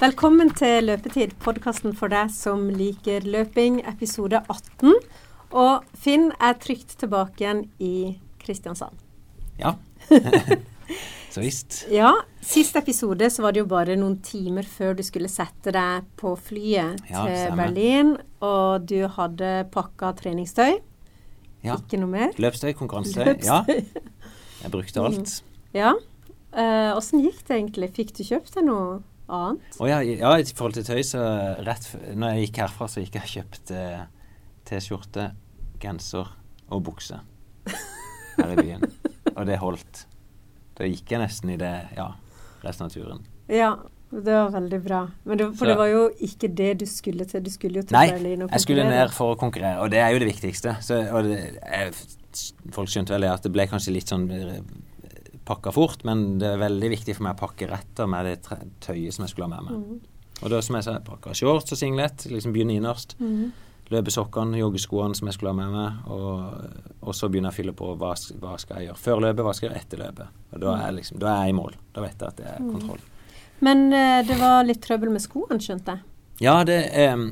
Velkommen til Løpetid, podkasten for deg som liker løping, episode 18. Og Finn er trygt tilbake igjen i Kristiansand. Ja. så visst. Ja. Sist episode så var det jo bare noen timer før du skulle sette deg på flyet Ja, til stemmer. Berlin, og du hadde pakka treningstøy. Ja. Ikke noe mer? Løpstøy, konkurransetøy. Ja. Jeg brukte alt. Ja. Åssen gikk det egentlig? Fikk du kjøpt deg noe annet? Oh, ja, ja, i forhold til tøy, så rett når jeg gikk herfra, så gikk jeg og kjøpte T-skjorte, genser og bukse her i byen. Og det holdt. Da gikk jeg nesten i det, ja, resten av turen. Ja, det var veldig bra. Men det, for Så- det var jo ikke det du skulle til. Du skulle jo til Nei, Berlin og jeg skulle ned for å konkurrere, og det er jo det viktigste. Så, det, jeg, folk skjønte vel at det ble kanskje litt sånn pakka fort, men det er veldig viktig for meg å pakke rett med det tøyet som jeg skulle ha med meg. Mm. Og da som jeg sa, jeg pakka shorts og singlet, liksom begynne innerst. Mm. Løpesokkene, joggeskoene som jeg skulle ha med meg, og, og så begynne å fylle på hva, hva skal jeg gjøre før løpet, hva skal jeg gjøre etter løpet. Og da er, liksom, da er jeg i mål. Da vet jeg at det er kontroll. Men eh, det var litt trøbbel med skoene, skjønte jeg. Ja, det eh,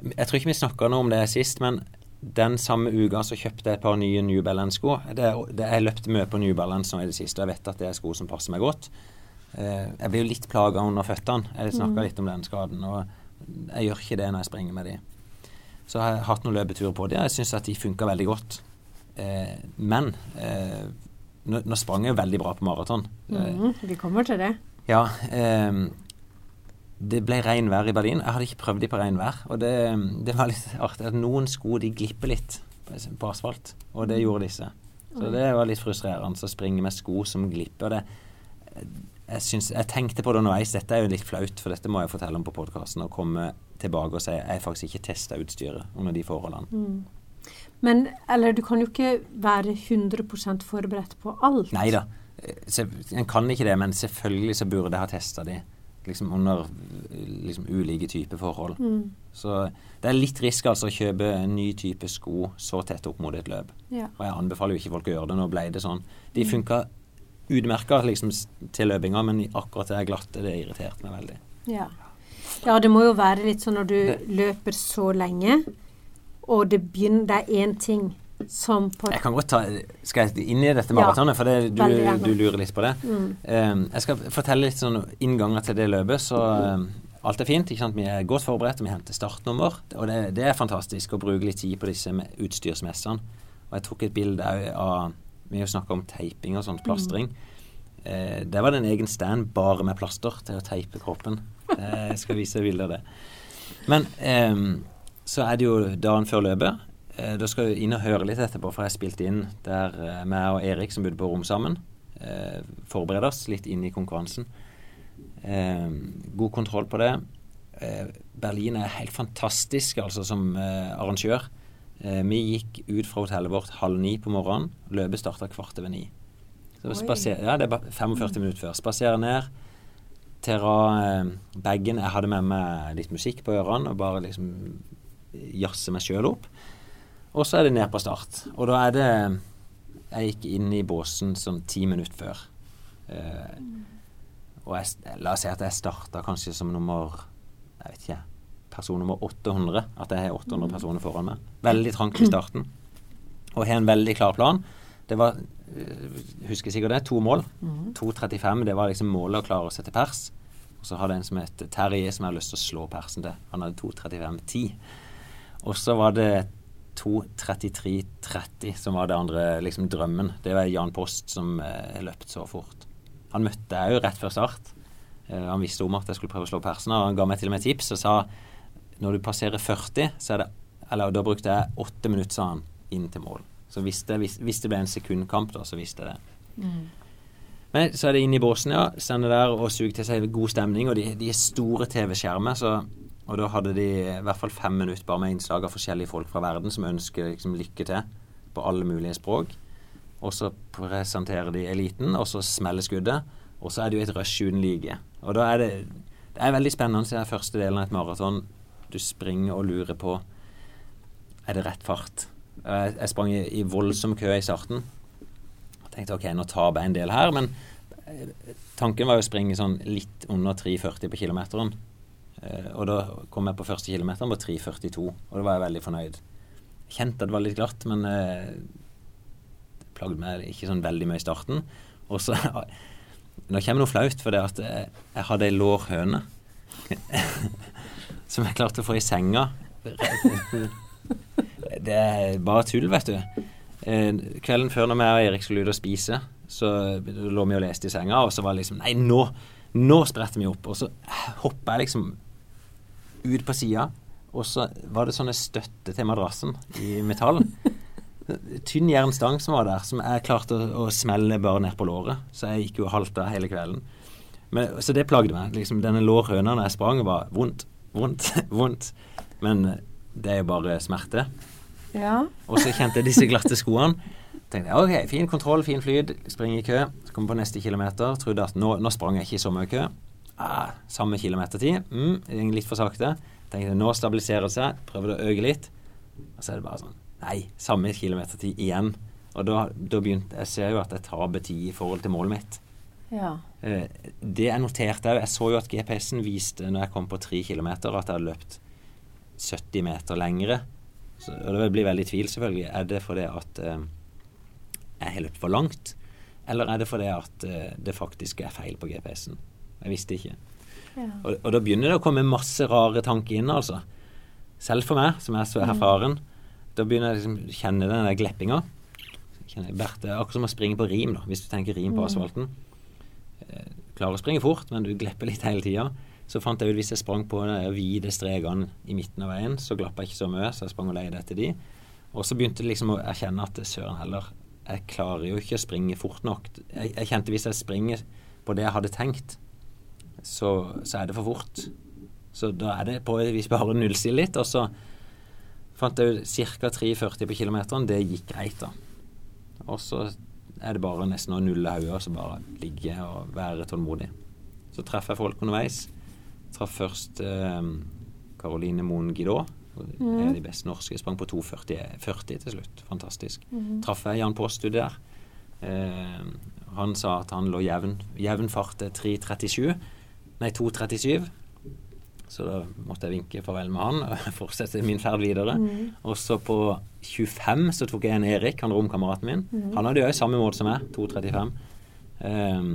Jeg tror ikke vi snakka noe om det sist, men den samme uka så kjøpte jeg et par nye New Balance-sko. Jeg løpt mye på New Balance nå i det siste, og jeg vet at det er sko som passer meg godt. Eh, jeg blir jo litt plaga under føttene. Jeg snakka litt om den skaden, og jeg gjør ikke det når jeg springer med de. Så jeg har hatt noen løpeturer på de, og jeg syns at de funka veldig godt. Eh, men eh, nå, nå sprang jeg jo veldig bra på maraton. Eh, Mhm, Vi kommer til det. ja, ehm, det ble regnvær i Berlin. Jeg hadde ikke prøvd de på regnvær. Og det, det var litt artig at noen sko de glipper litt på, asfalt, og det gjorde disse. Så det var litt frustrerende å springe med sko som glipper. Det, jeg, synes, jeg tenkte på det underveis, dette er jo litt flaut, for dette må jeg fortelle om på podkasten, og komme tilbake og si jeg faktisk ikke testa utstyret under de forholdene. Mm. Men eller du kan jo ikke være 100% forberedt på alt. Nei da, en kan ikke det, men selvfølgelig så burde jeg ha testa de liksom under liksom ulike typer forhold. Mm. Så det er litt risk altså å kjøpe en ny type sko så tett opp mot et løp. Ja. Og jeg anbefaler jo ikke folk å gjøre det. Nå ble det sånn. De funka utmerka liksom, til løpinga, men akkurat det glatte, det irriterte meg veldig. Ja. ja, det må jo være litt sånn når du Det- løper så lenge, og det begynner Det er én ting som på Jeg kan godt ta Skal jeg inn i dette Ja, maratonet, for det, du, du lurer litt på det? Mm. Um, jeg skal fortelle litt sånn innganger til det løpet. Så um, alt er fint. Vi er godt forberedt, og vi henter startnummer. Og det, det er fantastisk å bruke litt tid på disse utstyrsmessene. Og jeg tok et bilde av Vi har jo snakka om teiping og sånt, plastring. Eh, der var det en egen stand bare med plaster til å teipe kroppen. Eh, jeg skal vise bilde av det. Men um, så er det jo dagen før løpet. Eh, da skal du inn og høre litt etterpå, for jeg spilte inn der eh, meg og Erik, som bodde på rom sammen, forbereder oss litt inn i konkurransen. Eh, god kontroll på det. Eh, Berlin er helt fantastisk altså som eh, arrangør. Eh, vi gikk ut fra hotellet vårt halv ni på morgenen. Løpet starta kvart over ni. Så spaser, ja, det er bare 45 minutter før. Spaserer ned. Terra eh, bagen Jeg hadde med meg litt musikk på ørene og bare liksom jazze meg sjøl opp. Og så er det ned på start. Og da er det Jeg gikk inn i båsen sånn ti minutter før. Eh, og jeg, la oss si at jeg starta kanskje som nummer Jeg vet ikke. Person nummer 800. At jeg har 800 personer foran meg. Veldig trangt i starten. Og har en veldig klar plan. Det var eh, Husker sikkert det. To mål. 2.35. Det var liksom målet å klare å sette pers. Og så hadde jeg en som het Terje, som jeg hadde lyst til å slå persen til. Han hadde 2.35,10. Og så var det 2.33,30 som var det andre liksom drømmen. Det var Jan Post som eh, løpt så fort. Han møtte jeg jo rett før start. Eh, han visste om at jeg skulle prøve å slå persen, og han ga meg til og med tips og sa når du passerer 40, så er det Eller da brukte jeg åtte minutter, sa han, inn til mål. Så hvis det, hvis, hvis det ble en sekundkamp, da, så visste jeg det. Men så er det inn i båsen, ja. Sender der og suger til seg god stemning. Og de, de er store TV-skjermer, så Og da hadde de i hvert fall fem minutter bare med innslag av forskjellige folk fra verden som ønsker liksom lykke til på alle mulige språk. Og så presenterer de eliten, og så smeller skuddet. Og så er det jo et rush uten like. Og da er det Det er veldig spennende, å se første delen av et maraton. Du springer og lurer på Er det rett fart? Jeg, jeg sprang i, i voldsom kø i starten. Jeg tenkte ok, nå taper jeg en del her, men Tanken var jo å springe sånn litt under 3,40 på kilometeren. Eh, og da kom jeg på første kilometeren på 3,42, og da var jeg veldig fornøyd. Kjente at det var litt glatt, men eh, det plagde meg ikke sånn veldig mye i starten. Og så Nå kommer noe flaut, for det at jeg, jeg hadde ei lårhøne som jeg klarte å få i senga. Det er bare tull, vet du. Eh, kvelden før når vi og Erik skulle ut og spise, så lå vi og leste i senga, og så var det liksom Nei, nå, nå spretter vi opp. Og så hoppa jeg liksom ut på sida, og så var det sånne støtte til madrassen i metall. Tynn jernstang som var der, som jeg klarte å, å smelle bare ned på låret. Så jeg gikk jo og halta hele kvelden. Men, så det plagde meg. Liksom, denne lårhøna når jeg sprang, var vondt, vondt, vondt. Men det er jo bare smerte. Ja. Og så kjente jeg disse glatte skoene. Tenkte jeg, ok, fin kontroll, fin flyt, spring i kø. Så kom jeg på neste kilometer. Trodde at nå, nå sprang jeg ikke i så mye kø. Ah, samme kilometertid. Mm, litt for sakte. Tenkte nå stabiliserer det seg. Prøver å øke litt. Og så er det bare sånn Nei, samme kilometertid igjen. Og da, da begynte Jeg ser jo at jeg taper tid i forhold til målet mitt. ja. Eh, det jeg noterte òg Jeg så jo at GPS-en viste når jeg kom på tre kilometer, at jeg hadde løpt 70 meter lengre. Så, og det blir veldig tvil, selvfølgelig. Er det fordi at eh, jeg har løpt for langt, eller er det fordi at eh, det faktisk er feil på GPS-en? Jeg visste ikke. ja. Og, og da begynner det å komme masse rare tanker inn, altså. Selv for meg, som er så erfaren. Da begynner jeg liksom å kjenne den der gleppinga. Berthe, Akkurat som å springe på rim, da, hvis du tenker rim på asfalten. Eh, klarer å springe fort, men du glepper litt hele tida. Så fant jeg ut hvis jeg sprang på de vide strekene i midten av veien, så glapp jeg ikke så mye, så jeg sprang og leide etter de. Og så begynte jeg liksom å erkjenne at søren heller, jeg klarer jo ikke å springe fort nok. Jeg, jeg kjente hvis jeg springer på det jeg hadde tenkt, så, så er det for fort. Så da er det på et vis bare å nullstille litt. Og så fant jeg ut ca. 3,40 på kilometeren. Det gikk greit, da. Og så er det bare nesten å nulle hodet og så bare ligge og være tålmodig. Så treffer jeg folk underveis. Traff først eh, Caroline Moen Guidot. En av de beste norske. Sprang på 2,40 til slutt. Fantastisk. Traff jeg Jan Post der. Eh, han sa at han lå jevn, jevn fart til 3,37. Nei, 2,37. Så da måtte jeg vinke farvel med han og fortsette min ferd videre. Og så på 25 så tok jeg en Erik, han romkameraten min. Han hadde jo samme mål som meg, 2,35. Um,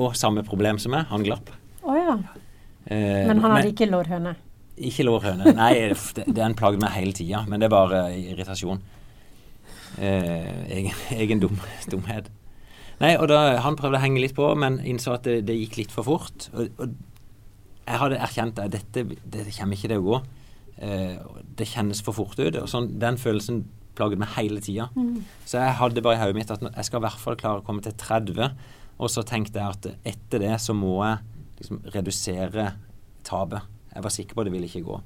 og samme problem som meg, han glapp. Oh, ja. uh, Men han hadde ikke lårhøne. ikke lårhøne. Nei, det, den plagde meg hele tida, men det er bare irritasjon. Uh, egen egen dum, dumhet. Nei, og da, Han prøvde å henge litt på, men innså at det, det gikk litt for fort. Og, og jeg hadde erkjent at dette det kommer ikke til å gå. Eh, det kjennes for fort ut. og sånn, Den følelsen plaget meg hele tida. Så jeg hadde bare i hodet mitt at jeg skal i hvert fall klare å komme til 30. Og så tenkte jeg at etter det så må jeg liksom redusere tapet. Jeg var sikker på at det ville ikke gå.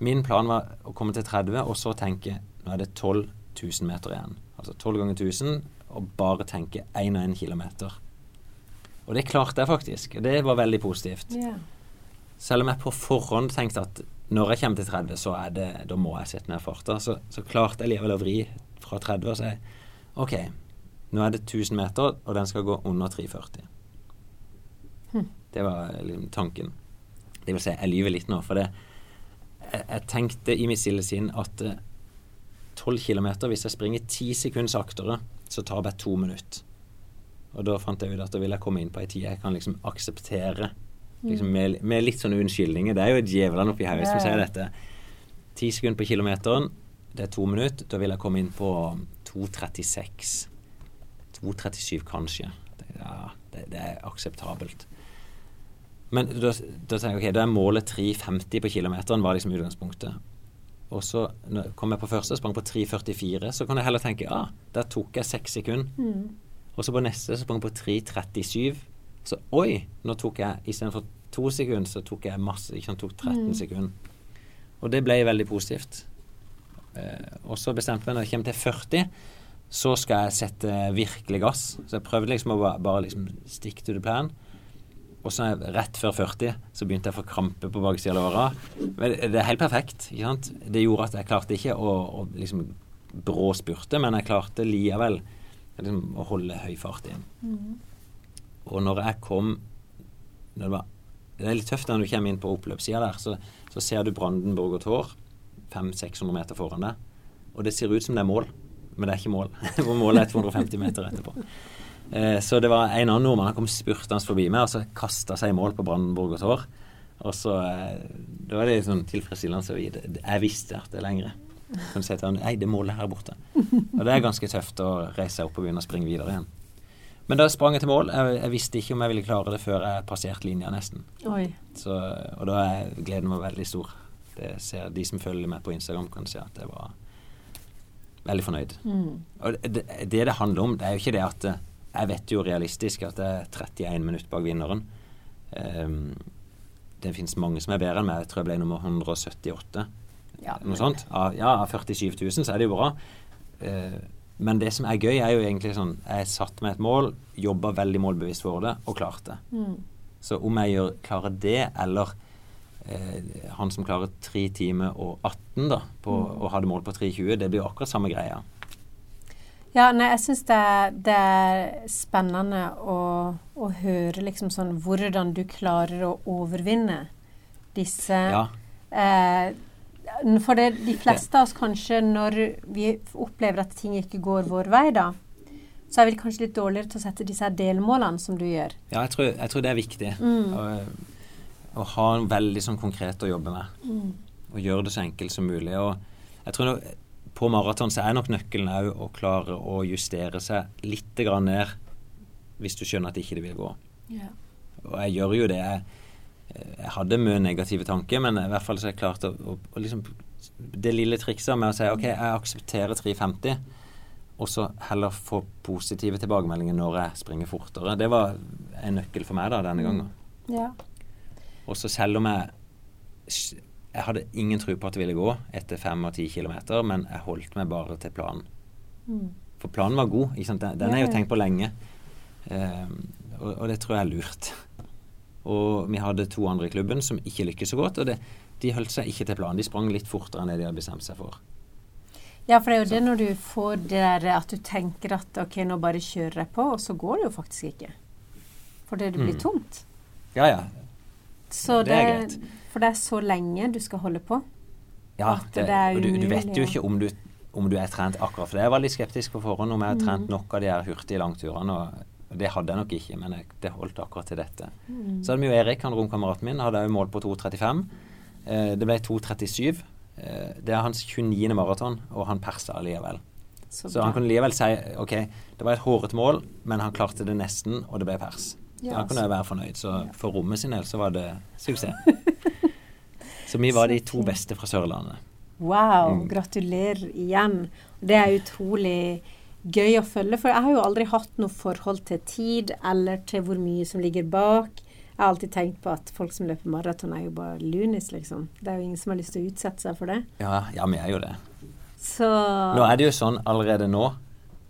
Min plan var å komme til 30, og så tenke nå er det 12 000 meter igjen. Altså 12 ganger 1000, og bare tenke 1 og 1 kilometer. Og det klarte jeg faktisk. og Det var veldig positivt. Yeah. Selv om jeg på forhånd tenkte at når jeg kommer til 30, så er det, da må jeg sette ned farta, så, så klarte jeg likevel å vri fra 30 og si OK, nå er det 1000 meter, og den skal gå under 340. Det var liksom tanken. Det vil si, jeg lyver litt nå, for det jeg, jeg tenkte i mitt stille sinn at eh, 12 km, hvis jeg springer 10 sekunder saktere, så tar det bare to minutter. Og da fant jeg ut at da vil jeg komme inn på ei tid jeg kan liksom akseptere. Liksom med, med litt sånne unnskyldninger. Det er jo et djevelen oppi hodet som sier dette. Ti sekunder på kilometeren, det er to minutter. Da vil jeg komme inn på 2.36. 2.37 kanskje. Ja, det, det er akseptabelt. Men da, da tenker jeg ok, da er målet 3.50 på kilometeren, var liksom utgangspunktet. Og så kom jeg på første, sprang på 3.44, så kan jeg heller tenke ja, der tok jeg seks sekunder. Og så på neste så sprang jeg på 3.37. Så oi, nå tok jeg istedenfor to sekunder, så tok jeg masse. Ikke sant, tok 13 sekunder. Og det ble veldig positivt. Eh, og så bestemte jeg når jeg kommer til 40, så skal jeg sette virkelig gass. Så jeg prøvde liksom å bare, bare liksom stick to the plan. Og så rett før 40 så begynte jeg å få krampe på baksida av låra. Men Det er helt perfekt. ikke sant? Det gjorde at jeg klarte ikke å, å liksom brå spurte, men jeg klarte likevel liksom, å holde høy fart igjen. Og når jeg kom når det, var, det er litt tøft når du kommer inn på oppløpssida der, så, så, ser du Brandenburg og Tår 500-600 meter foran deg. Og det ser ut som det er mål, men det er ikke mål. Målet er 250 meter etterpå. Eh, så det var en annen nordmann han kom spurtende forbi meg og så kasta seg i mål på Brandenburger Tor. Og så eh, Da var det sånn tilfredsstillende så jeg visste at det er lengre. Kan si til han, Nei, det målet her borte. Og det er ganske tøft å reise seg opp og begynne å springe videre igjen. Men da sprang jeg til mål. Jeg, jeg, visste ikke om jeg ville klare det før jeg passerte linja, nesten. Så, og da er gleden meg veldig stor. Ser, de som følger med på Instagram, kan se at jeg var veldig fornøyd. Mm. Og det, det, det handler om, det er jo ikke det at Jeg vet jo realistisk at det er 31 minutter bak vinneren. Um, det finnes mange som er bedre enn meg. Jeg tror jeg ble nummer 178. Ja, Noe sånt. Av, ja, av 47 000 så er det jo bra. Uh, men det som er gøy, er jo egentlig sånn Jeg satte meg et mål, jobba veldig målbevisst for det, og klarte det. Mm. Så om jeg gjør, klarer det, eller eh, han som klarer 3 timer og 18 da, på, mm. og hadde mål på 3,20, det blir jo akkurat samme greia. Ja, nei, jeg syns det, det, er spennende å, å, høre liksom sånn hvordan du klarer å overvinne disse ja. eh, for det, de fleste av oss kanskje, når vi opplever at ting ikke går vår vei, da, så er vi kanskje litt dårligere til å sette disse delmålene som du gjør. Ja, jeg tror, jeg tror det er viktig. Mm. Å, å, ha en veldig sånn konkret å jobbe med. Mm. Og gjøre det så enkelt som mulig. Og jeg tror nok, på maraton så er nok nøkkelen òg å klare å justere seg litt ned hvis du skjønner at ikke det vil gå. Yeah. Og jeg gjør jo det. Jeg, hadde mye negative tanker, men i hvert fall så har jeg klart å, å, å liksom Det lille trikset med å si OK, jeg aksepterer 350, og så heller få positive tilbakemeldinger når jeg springer fortere. Det var en nøkkel for meg da denne gangen. Mm. Ja. Og så selv om jeg jeg hadde ingen tro på at det ville gå etter fem og ti kilometer, men jeg holdt meg bare til planen. Mm. For planen var god. Den, den er jo tenkt på lenge. Um, og, og, det tror jeg er lurt. Og vi hadde to andre i klubben som ikke lykkes så godt. Og det, de holdt seg ikke til planen. De sprang litt fortere enn det de hadde bestemt seg for. Ja, for det er jo så. det når du får det der at du tenker at ok, nå bare kjører jeg på, og så går det jo faktisk ikke. Fordi det blir mm. tomt. Ja, ja. Så det, det er greit. For det er så lenge du skal holde på. Ja, det, det og du, du, vet jo ikke om du, om du er trent akkurat for det. Jeg var litt skeptisk på forhånd om jeg har trent mm. nok av de her hurtige langturene. og det hadde jeg nok ikke, men jeg, det holdt akkurat til dette. Mm. Så hadde vi jo Erik, han romkameraten min, hadde òg mål på 2.35. Eh, det ble 2.37. Eh, det er hans 29. maraton, og han persa allikevel. Så, så han kunne likevel si OK, det var et hårete mål, men han klarte det nesten, og det ble pers. Ja, da kunne jo være fornøyd. Så for rommet sin del så var det suksess. så vi var de to beste fra Sørlandet. Wow. Mm. Gratulerer igjen. Det er utrolig gøy å følge. For jeg har jo aldri hatt noe forhold til tid eller til hvor mye som ligger bak. Jeg har alltid tenkt på at folk som løper maraton, er jo bare lunis, liksom. Det er jo ingen som har lyst til å utsette seg for det. Ja, ja vi er jo det. Så Nå er det jo sånn allerede nå,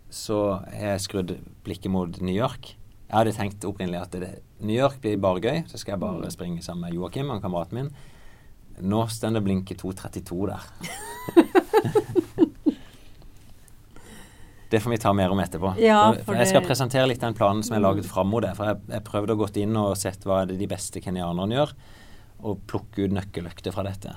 så har jeg skrudd blikket mot New York. Jeg hadde tenkt opprinnelig at det, New York blir bare gøy, så skal jeg bare mm. springe sammen med Joakim og kameraten min. Nå står det blinker 2.32 der. Det får vi ta mer om etterpå. Ja, for, for jeg skal presentere litt den planen som er laget fram mot det. For jeg, jeg prøvde å gå inn og sett hva de beste kenyanerne gjør, og plukke ut nøkkeløkter fra dette.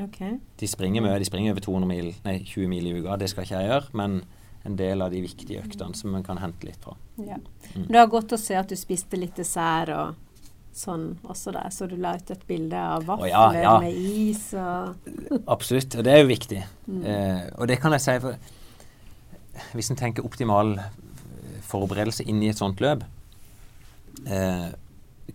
Okay. De springer mye. De springer over 200 mil, nei, 20 mil i uka. Det skal ikke jeg gjøre. Men en del av de viktige øktene som man kan hente litt fra. Ja. Mm. Det var godt å se at du spiste litt dessert og sånn også der. Så du la ut et bilde av vafler oh, ja, ja. med is og Absolutt. Og det er jo viktig. Mm. Eh, og det kan jeg si for hvis en tenker optimal forberedelse inn i et sånt løp eh,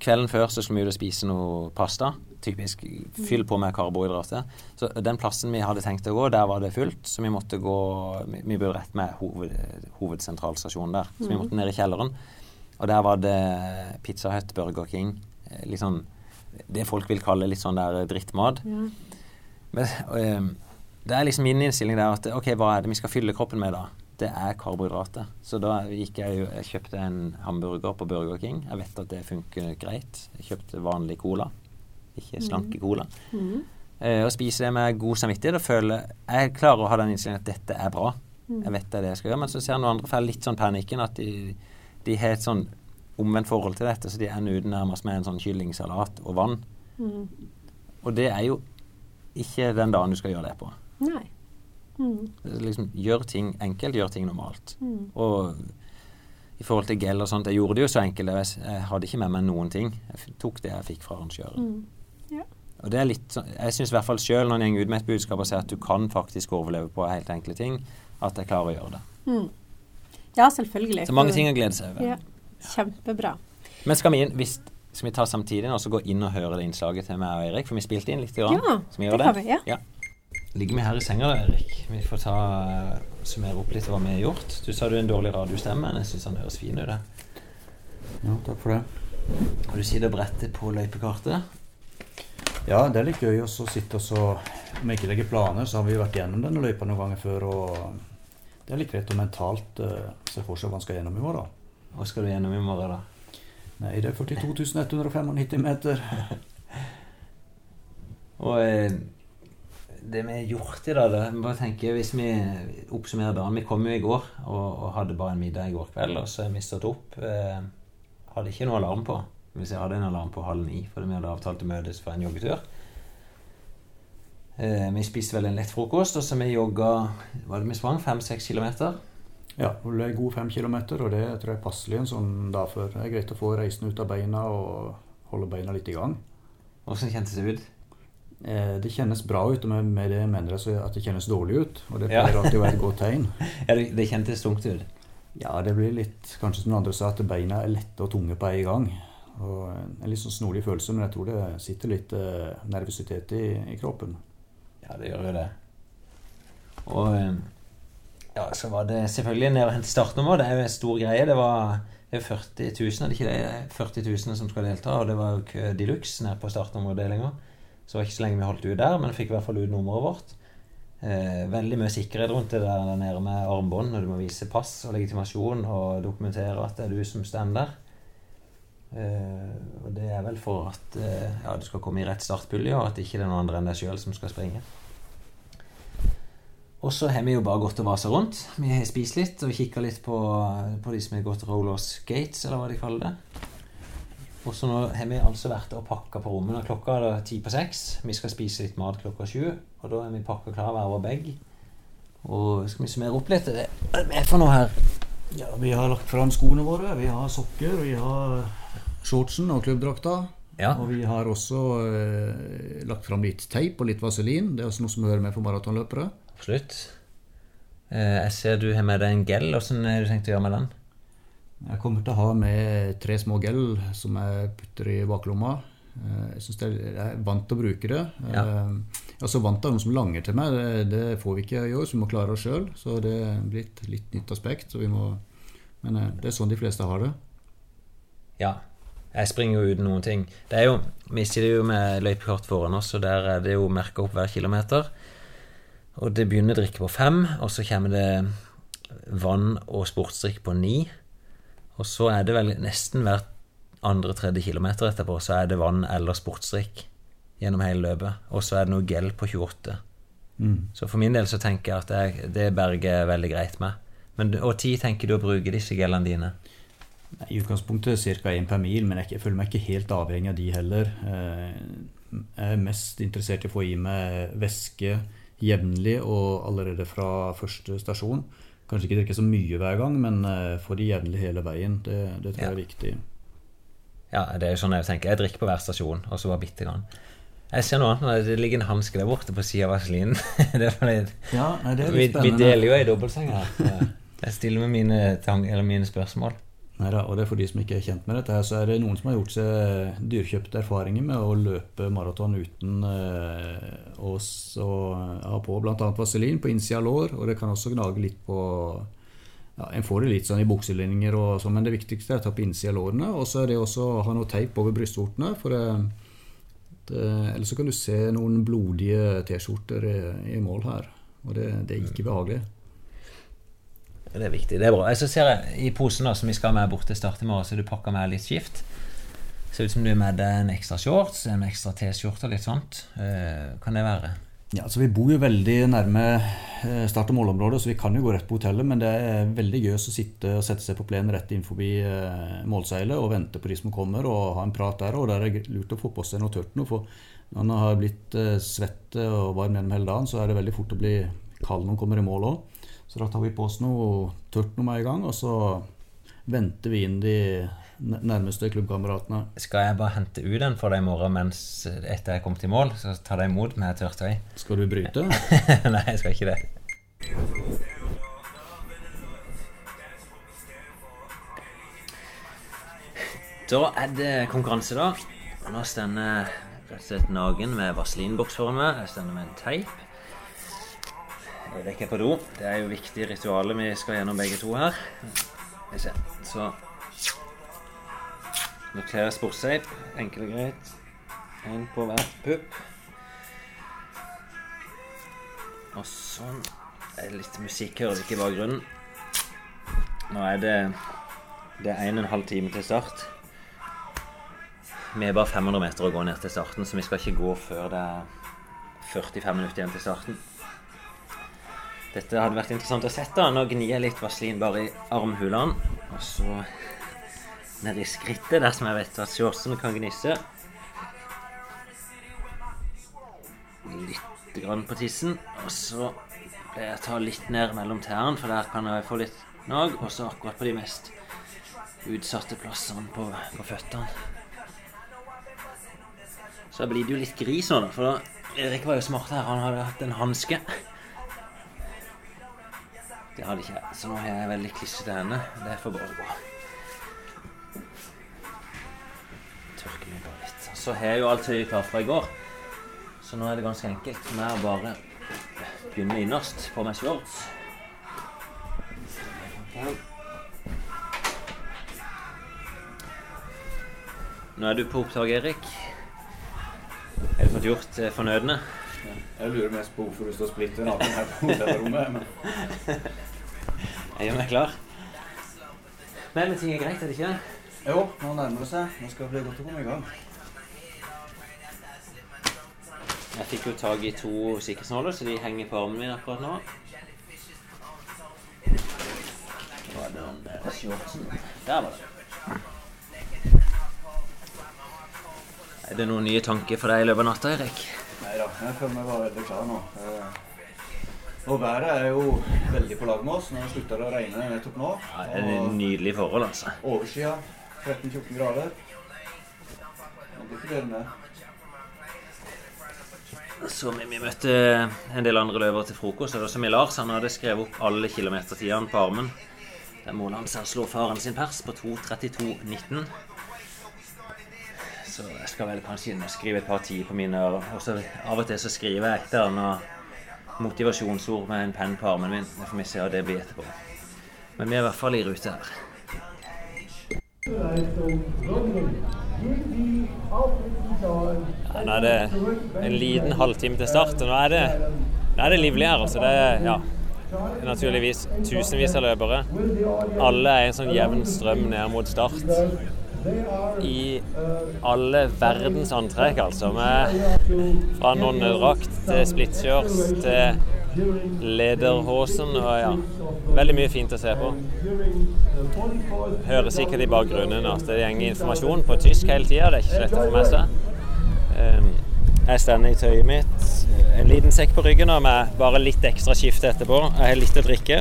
Kvelden før så skal vi ut og spise noe pasta. Typisk fyll på med karbohydrater. Så den plassen vi hadde tenkt å gå, der var det fullt. Så vi måtte gå Vi, vi burde rett med hoved, hovedsentralstasjonen der. Så vi måtte ned i kjelleren. Og der var det Pizza Hut, Burger King. Eh, litt sånn Det folk vil kalle litt sånn der drittmat. Ja. Men, eh, det er liksom min innstilling der at OK, hva er det vi skal fylle kroppen med da? det er karbohydrater. Så da gikk jeg Jeg kjøpte en hamburger på Burger King. Jeg vet at det funker greit. Jeg kjøpte vanlig cola, ikke mm. slanke cola. Mm. Eh, og spiser det med god samvittighet og føler Jeg klarer å ha den innstillingen at dette er bra. Mm. Jeg vet det er det jeg skal gjøre. Men så ser noen andre får litt sånn panikken at de, de har et sånn omvendt forhold til dette, så de ender ut nærmest med en sånn kyllingsalat og vann. Mm. Og det er jo ikke den dagen du skal gjøre det på. Nei. Mm. Liksom, gjør ting enkelt, gjør ting normalt. Mm. Og i forhold til gel og sånt, jeg gjorde det jo så enkelt. Jeg, jeg hadde ikke med meg noen ting. Jeg tok det jeg fikk fra arrangøren. Og det er litt Jeg syns i hvert fall sjøl, når en går ut med et budskap og sier at du kan faktisk overleve på helt enkle ting, at jeg klarer å gjøre det. Mm. Ja, selvfølgelig. Så mange ting å glede seg over. Ja. Kjempebra. Men skal vi, inn, hvis, skal vi ta samtidig og gå inn og høre det innslaget til meg og Erik? For vi spilte inn litt. Grann, ja, det, det har vi. Ja. ja. Ligger vi her i senga, Erik? Vi får ta, summere opp litt hva vi har gjort. Du sa du er en dårlig radiostemme, men jeg syns han høres fin ut. Ja, takk for det. Og du sitter og bretter på løypekartet? Ja, det er litt gøy å sitte og så Om jeg ikke legger planer, så har vi vært gjennom denne løypa noen ganger før. Og det er litt greit å mentalt uh, se for seg hva en skal gjennom i morgen. Hva skal du gjennom i morgen, da? Nei, det er 42 195 meter. og eh, det vi har gjort i dag, da bare tenker Hvis vi oppsummerer dagen Vi kom jo i går og, og, hadde bare en middag i går kveld, og så har vi stått opp. Eh, hadde ikke noe alarm på. Hvis jeg hadde en alarm på halv ni fordi vi hadde avtalt å møtes for en joggetur. Eh, vi spiste vel en lett frokost, og så vi jogga Var det vi sprang? Fem-seks kilometer? Ja, det ble god fem kilometer, og det tror jeg er passelig en sånn dag før. Det er greit å få reisen ut av beina og holde beina litt i gang. Hvordan kjentes det ut? Eh, det kjennes bra ut, og med det mener jeg at det kjennes dårlig ut. Og det pleier ja. alltid å være et godt tegn. ja, det, det kjentes tungt ut? Ja, det blir litt Kanskje som andre sa, at beina er lette og tunge på en gang. Og En litt sånn snodig følelse, men jeg tror det sitter litt eh, nervøsitet i, i, kroppen. Ja, det gjør jo det. Og eh, ja, så var det selvfølgelig ned og hente startnummer. Det er jo en stor greie. Det var det er 40 000, er det ikke det? 40 000 som skal delta, og det var jo kø de luxe nede på startnummerdelinga. Så det var ikke så lenge vi holdt ut der, men fikk i hvert fall ut nummeret vårt. Eh, veldig mye sikkerhet rundt det der, der nede med armbånd, og du må vise pass og legitimasjon og dokumentere at det er du som står der. Uh, og det er vel for at uh, ja, du skal komme i rett startpulje, og at ikke det er noen andre enn deg sjøl som skal springe. Og så har vi jo bare gått og vasa rundt. Vi har spist litt og kikka litt på, på, de som har gått rollers gates, eller hva de kaller det. Og så nå har vi altså vært og pakka på rommet. Klokka er ti på seks. Vi skal spise litt mat klokka sju. Og da er vi pakka klar hver vår bag. Og skal vi summere opp litt? Hva er det for noe her? Ja, Vi har lagt fram skoene våre. Vi har sokker. Vi har shortsen og klubbdrakta. Ja. Og vi har også eh, lagt fram litt teip og litt vaselin. Det er også noe som hører med for maratonløpere. Absolutt. Eh, jeg ser du har med deg en gel. Hvordan har du tenkt å gjøre med den? Jeg kommer til å ha med tre små gel som jeg putter i baklomma. Eh, jeg, synes er, jeg er vant til å bruke det. Ja. Jeg er så vant til noen som langer til meg. Det, det får vi ikke i år, så vi må klare oss sjøl. Så det blir et litt nytt aspekt. Må, men eh, det er sånn de fleste har det. Ja, jeg springer jo uten noen ting. Det er jo, Vi sitter jo med løypekart foran oss, og der er det jo merka opp hver kilometer. Og det begynner drikke på fem, og så kommer det vann og sportsdrikk på ni. Og så er det vel nesten hvert andre-tredje kilometer etterpå så er det vann eller sportsdrikk gjennom hele løpet. Og så er det noe gel på 28. Mm. Så for min del så tenker jeg at det, det berger veldig greit med. Men og tid tenker du å bruke disse gelene dine? I utgangspunktet ca. én per mil, men jeg føler meg ikke helt avhengig av de heller. Eh, jeg er mest interessert i å få i meg væske jevnlig og allerede fra første stasjon. Kanskje ikke drikke så mye hver gang, men eh, få det jevnlig hele veien. Det, det tror jeg er viktig. Ja, det er sånn jeg tenker. Jeg drikker på hver stasjon, og så bare bitte grann. Jeg ser annet. Det ligger en hanske der borte på sida av vaselinen. ja, vi, vi, deler jo ei dobbeltseng her. Jeg stiller med mine, mine spørsmål. Neida, og det er For de som ikke er kjent med dette, her, så er det noen som har gjort seg dyrkjøpte erfaringer med å løpe maraton uten eh, å ha på bl.a. vaselin på innsida av lår. Og det kan også gnage litt på ja, En får det litt sånn i bukselinninger, og sånn, men det viktigste er å ta på innsida av lårene. Og så er det også å ha noe teip over brystvortene. for det, Ellers så kan du se noen blodige T-skjorter i, i, mål her. Og det, det er ikke behagelig. Det er viktig. Det er bra. Så ser jeg i posen da, som vi skal med bort til start i morgen, så du pakker med litt skift. Ser ut som du er med en ekstra shorts, en ekstra T-skjorte og litt sånt. Uh, kan det være? Ja, altså Vi bor jo veldig nærme eh, start- og målområdet, så vi kan jo gå rett på hotellet. Men det er veldig gøy å sitte og sette seg på plenen rett inn forbi eh, målseilet og vente på de som kommer, og ha en prat der. Og der er det lurt å få på seg noe tørt noe. For når man har blitt eh, svett og varm gjennom hele dagen, så er det veldig fort å bli kald når man kommer i mål òg. Så da tar vi på oss noe tørt noe med en gang, og så venter vi inn de nærmeste klubbkameratene. Skal jeg bare hente ut den for deg i morgen mens etter jeg er kommet i mål? Så ta deg imot med tørt tøy? Skal du bryte? Nei, jeg skal ikke det. Da er det konkurranse, da. Nå står jeg rett og slett naken med vaselinboks foran meg. Jeg står med en teip. Erik er på do. Det er jo viktige ritualer vi skal gjennom begge to her. Så Noterer sportsteip. Enkelt og greit. Én på hver pupp. Og sånn. Det er litt musikk, hører ikke i bakgrunnen. Nå er det Det er en og en halv time til start. Vi er bare 500 meter å gå ned til starten, så vi skal ikke gå før det er 45 minutter igjen til starten. Dette hadde vært interessant å sette. Nå gnir jeg litt vaselin bare i armhulene. Og så ned i skrittet dersom jeg vet at shortsene kan gnisse. Litt grann på tissen. Og så pleier jeg å ta litt ned mellom tærne, for der kan jeg få litt nag. Og så akkurat på de mest utsatte plassene på, på føttene. Så blir det jo litt gris nå, da. For da, Erik var jo smart her. Han hadde hatt en hanske. Det hadde ikke jeg, så nå har jeg veldig klissete hender. Det får bare gå. Tørker meg bare litt. Så har jeg jo alt tøyet klart fra i går. Så nå er det ganske enkelt er å bare begynne innerst på meg shorts. Nå er du på opptak, Erik. Har du fått gjort det fornødne? Jeg lurer mest på hvorfor du står splitter naken her på hotellrommet. Men... jeg gjør meg klar. Nei, men ting er greit, er det ikke? Jo, nå nærmer det seg. Nå skal det bli godt å komme i gang. Jeg fikk jo tak i to sikkerhetsnåler, så de henger på armen min akkurat nå. Var det den shortsen? Der var det. Er det noen nye tanker for deg i løpet av natta, Erik? Jeg føler meg bare veldig klar nå. Eh, og været er jo veldig på lag med oss. Nå slutter det å regne nettopp nå. Ja, det er nydelig forhold, altså. Overskya. 13-14 grader. Det blir ikke det. Så vi, vi, møtte en del andre løvere til frokost. Og det var som Lars han hadde skrevet opp alle kilometertidene på armen. Der målet hans er å slå faren sin pers på 2.32,19. Så jeg skal vel kanskje inn og skrive et par tider på mine ører. Og så av og til så skriver jeg etter noen motivasjonsord med en penn på armen min. Det får vi se hva det blir etterpå. Men vi er i hvert fall i rute her. Ja, nå er det en liten halvtime til start, og nå er det, nå er det livlig her. Altså. Det er ja, naturligvis tusenvis av løpere. Alle er en sånn jevn strøm ned mot start. I alle verdens antrekk, altså. Med fra nonnedrakt til splitshorts til lederhosen og ja. Veldig mye fint å se på. Hører sikkert i bakgrunnen at det går informasjon på tysk hele tida. Det er ikke så lett å få med seg. Jeg stender i tøyet mitt, en liten sekk på ryggen og med bare litt ekstra skifte etterpå. Jeg har litt å drikke,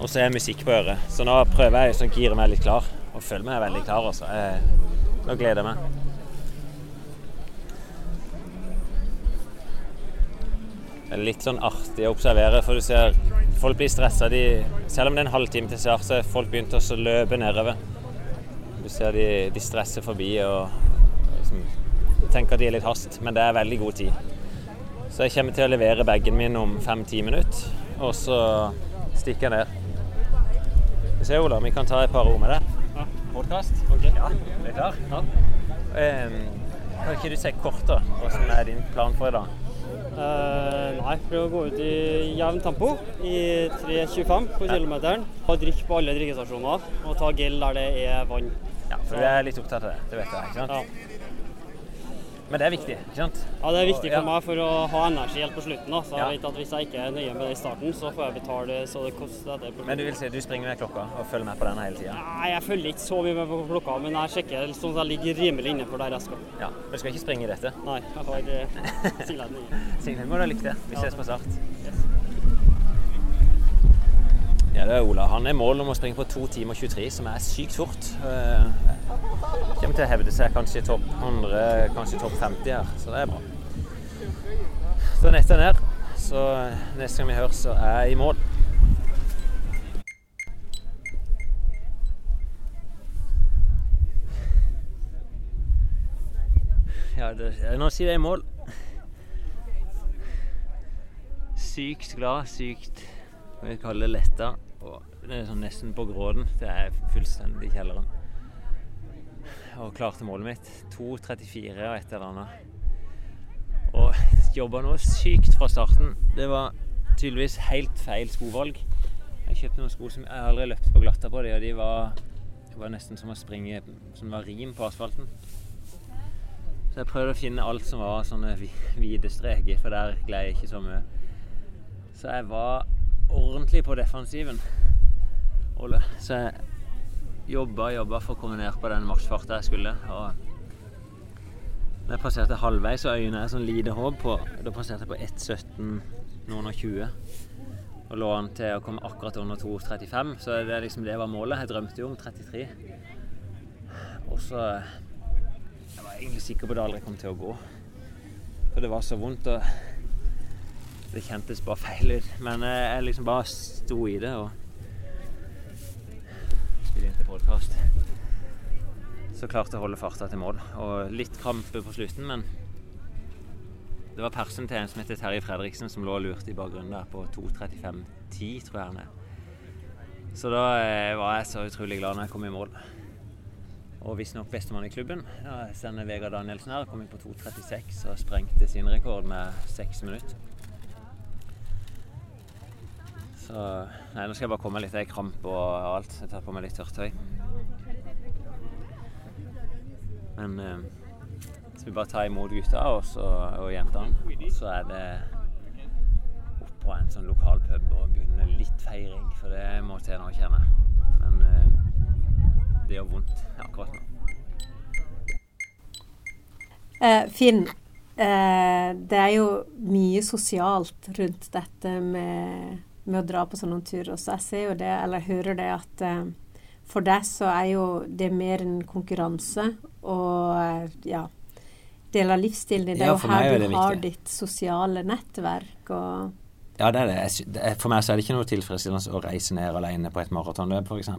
og så er musikk på øret. Så nå prøver jeg å gire meg litt klar, og føler meg veldig klar. Jeg, nå gleder jeg meg. Det er litt sånn artig å observere, for du ser folk blir stressa. Selv om det er en halvtime til start, så er folk begynt å løpe nedover. Du ser de, de stresser forbi og liksom, tenker at de er litt hast, men det er veldig god tid. Så jeg kommer til å levere bagen min om fem-ti minutter, og så stikker jeg ned. Vi ser, Ola, vi kan ta et par ord med deg. Ja. Podkast? Okay. Ja, er klar? Ja. Um, kan ikke du si kort, da? Hvordan er din plan for i dag? Uh, nei, prøv å gå ut i jevnt tempo i 3.25 på kilometeren. Ha drikk på alle drikkestasjoner, og ta gel der det er vann. Ja, for du er litt opptatt av det. Det vet jeg, ikke sant? Ja. Men det er viktig, ikke sant? Ja, det er viktig for meg for å ha energi helt på slutten. da. Så jeg vet at Hvis jeg ikke er nøye med det i starten, så får jeg betale så det koster det. Men du vil si du springer med klokka og følger med på den hele tida? Nei, jeg følger ikke så mye med på klokka, men jeg sjekker sånn at jeg ligger rimelig innenfor der jeg skal. Ja, Men du skal ikke springe i dette? Nei, jeg har eh, siglet nye. Signe, må du ha lykke til. Vi ses på start. Ja, det er Ola. Han er mål om å springe på 2 timer 23, som er sykt fort. Uh, kommer til å hevde seg kanskje i topp 100, kanskje topp 50 her, så det er bra. Så nettet er ned. Så neste gang vi høres, så er jeg i mål. Ja, det, nå sier jeg i mål. Sykt glad, sykt Hva vi kaller det letta. Det er sånn nesten på gråden. Det er fullstendig kjelleren. Og klarte målet mitt. 2.34 og et eller annet. Og jobba noe sykt fra starten. Det var tydeligvis helt feil skovalg. Jeg kjøpte noen sko som jeg aldri løpt på glatta på, de, og de var, var nesten som å springe som var rim på asfalten. Så jeg prøvde å finne alt som var sånne hvite streker, for der gled jeg ikke så mye. Så jeg var ordentlig på defensiven. Så jeg jobba og jobba for å komme ned på den maksfarta jeg skulle. Og når jeg passerte halvveis, så øynene er sånn lite håp på Da passerte jeg på 1,17 noen og 20. Og lå an til å komme akkurat under 2,35. Så det, liksom, det var målet. Jeg drømte jo om 33. Og så Jeg var egentlig sikker på at det aldri kom til å gå. For det var så vondt. og det kjentes bare feil ut. Men jeg liksom bare sto i det og spille inn til podkast. Så klarte jeg å holde farta til mål. Og litt krampe på slutten, men det var persen til en som heter Terje Fredriksen, som lå lurt i bakgrunnen der på 2.35,10, tror jeg han er. Så da var jeg så utrolig glad når jeg kom i mål. Og visstnok bestemann i klubben. Ja, sender Vegard Danielsen her. Kom inn på 2.36 og sprengte sin rekord med seks minutter. Så Nei, nå skal jeg bare komme litt. Jeg kramp og alt. Jeg tar på meg litt tørrtøy. Men eh, så vi bare tar imot gutta og, og jentene, så er det opp på en sånn lokal pub og begynne litt feiring. For det må til nå, kjenner jeg. Men eh, det gjør vondt akkurat nå. Eh, Finn, eh, det er jo mye sosialt rundt dette med med å dra på sånne turer. Så jeg ser jo det, eller hører det, at eh, for deg så er jo det mer en konkurranse og eh, ja Del av livsstilen. Det er Ja, jo her er du har viktig. ditt sosiale nettverk og Ja, det er det. For meg så er det ikke noe tilfredsstillende å reise ned alene på et maratonløp, f.eks.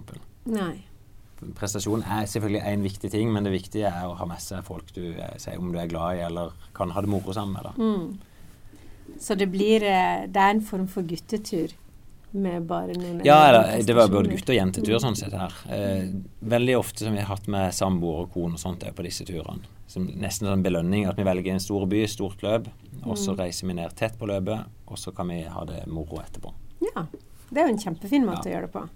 Prestasjon er selvfølgelig en viktig ting, men det viktige er å ha med seg folk du eh, sier om du er glad i, eller kan ha det moro sammen med. Mm. Så det blir eh, Det er en form for guttetur med bare noen Ja, det var både gutte- og jentetur sånn sett her. Eh, veldig ofte som vi har hatt med samboer og kone og sånt er på disse turene. Som nesten sånn belønning at vi velger en stor by, stort løp, og så Mm. reiser vi ned tett på løpet, og så kan vi ha det moro etterpå. Ja. Det er jo en kjempefin måte å gjøre det på.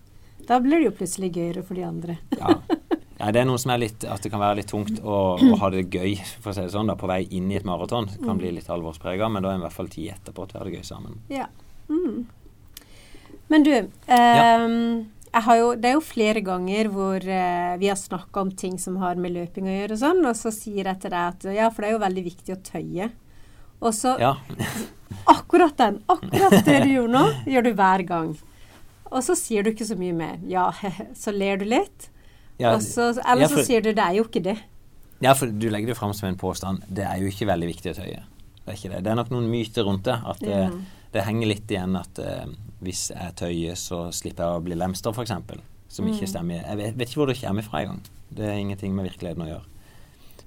Da blir det jo plutselig gøyere for de andre. Ja. ja, det er noe som er litt At det kan være litt tungt å, å ha det gøy for å si det sånn da, på vei inn i et maraton. Det kan bli litt alvorsprega, men da er i hvert fall tid etterpå til å ha det gøy sammen. Ja. Mm. Men du, ehm, jeg har jo, det er jo flere ganger hvor eh, vi har snakka om ting som har med løping å gjøre og sånn, og så sier jeg til deg at ja, for det er jo veldig viktig å tøye. Og så Ja, akkurat den, akkurat det du gjorde nå, gjør du hver gang. Og så sier du ikke så mye mer. Ja, så ler du litt. Ja, så, eller ja, så sier du det er jo ikke det. ja, for du legger det fram som en påstand. Det er jo ikke veldig viktig å tøye. Det er ikke det. Det er nok noen myter rundt det. At det, Ja. det henger litt igjen at eh, hvis jeg tøyer, så slipper jeg å bli lemster, f.eks. Som ikke Mm. stemmer. Jeg vet, vet ikke hvor det kommer fra engang. Det er ingenting med virkeligheten å gjøre.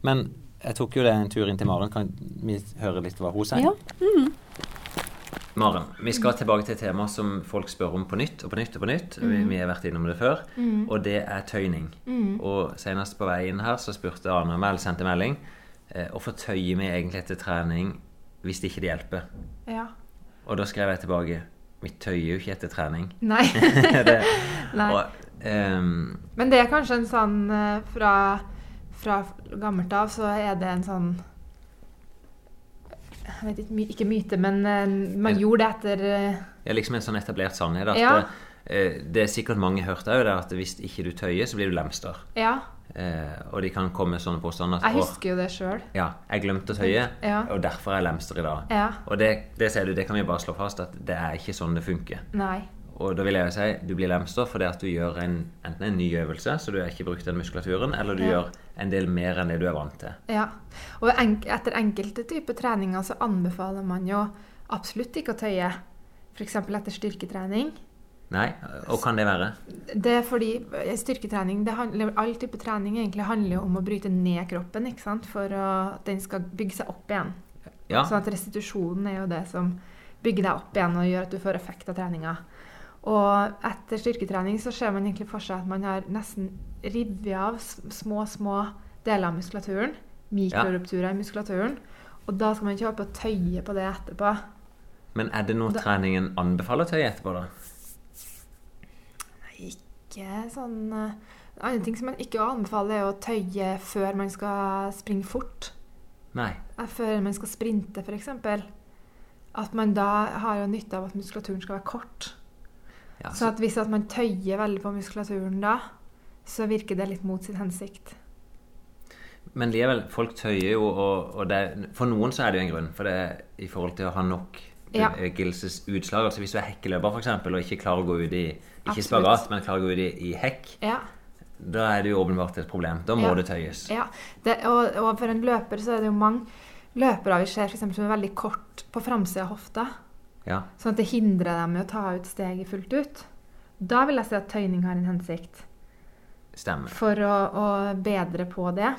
Men jeg tok jo det en tur inn til Maren. Kan vi høre litt hva hun sier? Ja. Mm. Maren, vi skal tilbake til et tema som folk spør om på nytt og på nytt og på nytt. Vi, vi har vært innom det før. Og det er tøyning. Og senest på vei inn her så spurte Arne om eller sendte melding, eh, hvorfor tøyer vi egentlig etter trening hvis det ikke det hjelper? Ja. Og da skrev jeg tilbake vi tøyer jo ikke etter trening. Nei. det, Nei. og, um, Men det er kanskje en sånn eh, fra, fra gammelt av så er det en sånn jeg vet ikke, ikke myte, men uh, man gjorde det etter Ja, liksom en sånn etablert sannhet. At Ja. uh, det er sikkert mange hørt òg, at hvis ikke du tøyer, så blir du lemster. Ja. Eh, og de kan komme med sånne påstander. at, Jeg husker jo det sjøl. Ja, jeg glemte å tøye, Ja. og derfor er jeg lemster i dag. Ja. Og det, det sier du, det kan vi bare slå fast, at det er ikke sånn det funker. Nei. Og da vil jeg jo si du blir lemster fordi at du gjør en, enten en ny øvelse, så du har ikke brukt den muskulaturen, eller du Ja. gjør en del mer enn det du er vant til. Ja. Og etter enkelte typer treninger så anbefaler man jo absolutt ikke å tøye. F.eks. etter styrketrening. Nei, og kan det være? Det er fordi eh, styrketrening, det handler, all type trening egentlig handler jo om å bryte ned kroppen ikke sant? for at den skal bygge seg opp igjen. Ja. Sånn at restitusjonen er jo det som bygger deg opp igjen og gjør at du får effekt av treninga. Og etter styrketrening så ser man egentlig for seg at man har nesten revet av små, små deler av muskulaturen. Mikrorupturer i muskulaturen. Og da skal man ikke håpe å tøye på det etterpå. Men er det noe Da- treningen anbefaler tøye etterpå, da? Nei, Ikke sånn eh, En annen ting som man ikke anbefaler, er å tøye før man skal springe fort. Nei. Eh, Før man skal sprinte, f.eks. At man da har jo nytte av at muskulaturen skal være kort. Ja, Så at hvis at man tøyer veldig på muskulaturen da, så virker det litt mot sin hensikt. Men likevel, folk tøyer jo, og, og det, for noen så er det jo en grunn. For det er i forhold til å ha nok Ja. utslag, Altså hvis du er hekkeløper eksempel, og ikke klarer å gå ut i ikke Absolutt. spagat, men klarer å gå ut i, i hekk, Ja. da er det jo åpenbart et problem. Da må Ja. det tøyes. ja. Det, og, og for en løper så er det jo mange løpere vi ser for eksempel, som er veldig kort på framsida av hofta. Ja. Sånn at det hindrer dem i å ta ut steget fullt ut. Da vil jeg si at tøyning har en hensikt. Stemmer. For å, å bedre på det.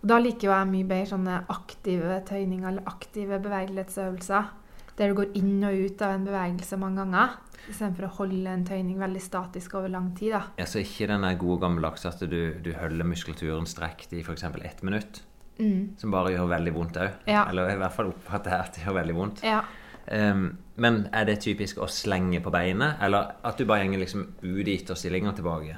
Og da liker jo jeg mye bedre sånne aktive tøyninger eller aktive bevegelighetsøvelser. Der du går inn og ut av en bevegelse mange ganger. Istedenfor å holde en tøyning veldig statisk over lang tid. da. så ikke den gode gammeldagse at du, du holder muskulaturen strekt i f.eks. ett minutt. Mm. Som bare gjør veldig vondt òg. Ja. Eller i hvert fall oppfatter jeg at det gjør veldig vondt. Ja. Ehm, men er det typisk å slenge på beinet, eller at du bare gjenger liksom ut i ytterstillinga tilbake?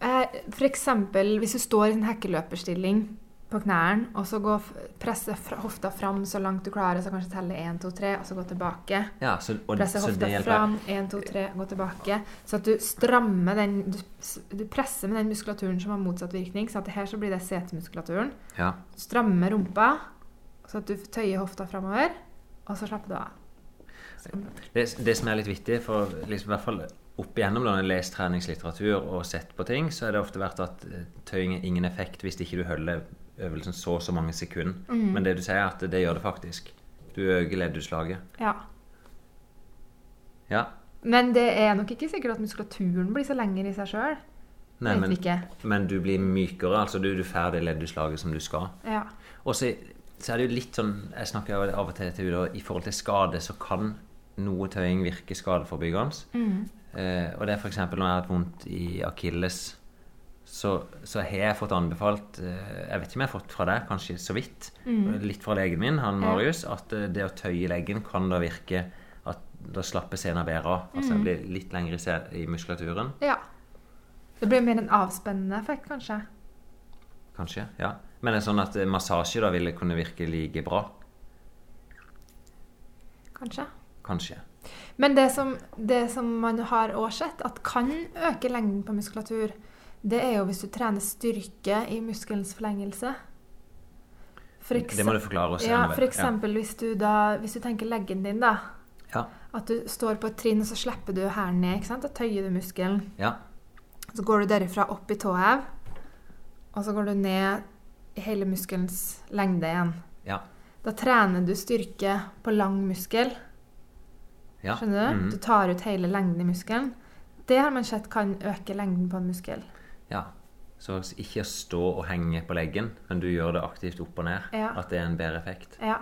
F.eks. For eksempel hvis du står i en hekkeløperstilling på knærne, og så går, presser hofta fram så langt du klarer, så kanskje telle 1, 2, 3, og så gå tilbake. Ja, så, og, Presse hofta fram, 1, 2, 3, gå tilbake. Så at du strammer den Du, du presser med den muskulaturen som har motsatt virkning. Så at her så blir det setemuskulaturen. Ja. Strammer rumpa, så at du tøyer hofta framover, og så slapper du av. Det, det som er litt viktig, for liksom, i hvert fall opp igjennom når en har lest treningslitteratur og sett på ting, så har det ofte vært at eh, tøying har ingen effekt hvis ikke du holder øvelsen så og så mange sekunder. Mm. Men det du sier, er at det gjør det faktisk. Du øker leddutslaget. Ja. Ja. Men det er nok ikke sikkert at muskulaturen blir så lenger i seg sjøl. Nei, men, men du blir mykere. Altså du, du får det leddutslaget som du skal. Ja. Og så, så er det jo litt sånn Jeg snakker av og til til Udo, i forhold til skade, så kan noe tøying virker skadeforebyggende. Mm. Eh, og det er f.eks. når jeg har hatt vondt i akilles, så, så har jeg fått anbefalt eh, Jeg vet ikke om jeg har fått fra deg, kanskje så vidt, Mm. litt fra legen min, han Marius, at eh, det å tøye leggen kan da virke at da slapper sena bedre av. Altså jeg blir litt lengre i, muskulaturen. ja. Det blir mer en avspennende effekt, kanskje. Kanskje. ja. Men det er sånn at eh, massasje da ville kunne virke like bra. Kanskje. Kanskje. Men det som, det som man har òg sett at kan øke lengden på muskulatur, det er jo hvis du trener styrke i muskelens forlengelse. For Det må du forklare oss. Ja, for eksempel hvis du da Hvis du tenker leggen din, da. Ja. At du står på et trinn, og så slipper du hælen ned. ikke sant? Da tøyer du muskelen. Ja. Så går du derifra opp i tåhev, og så går du ned i hele muskelens lengde igjen. Ja. Da trener du styrke på lang muskel. Ja. Skjønner du? Mhm. Du tar ut hele lengden i muskelen. Det har man sett kan øke lengden på en muskel. Ja. Så ikke å stå og henge på leggen, men du gjør det aktivt opp og ned. Ja. At det er en bedre effekt. Ja.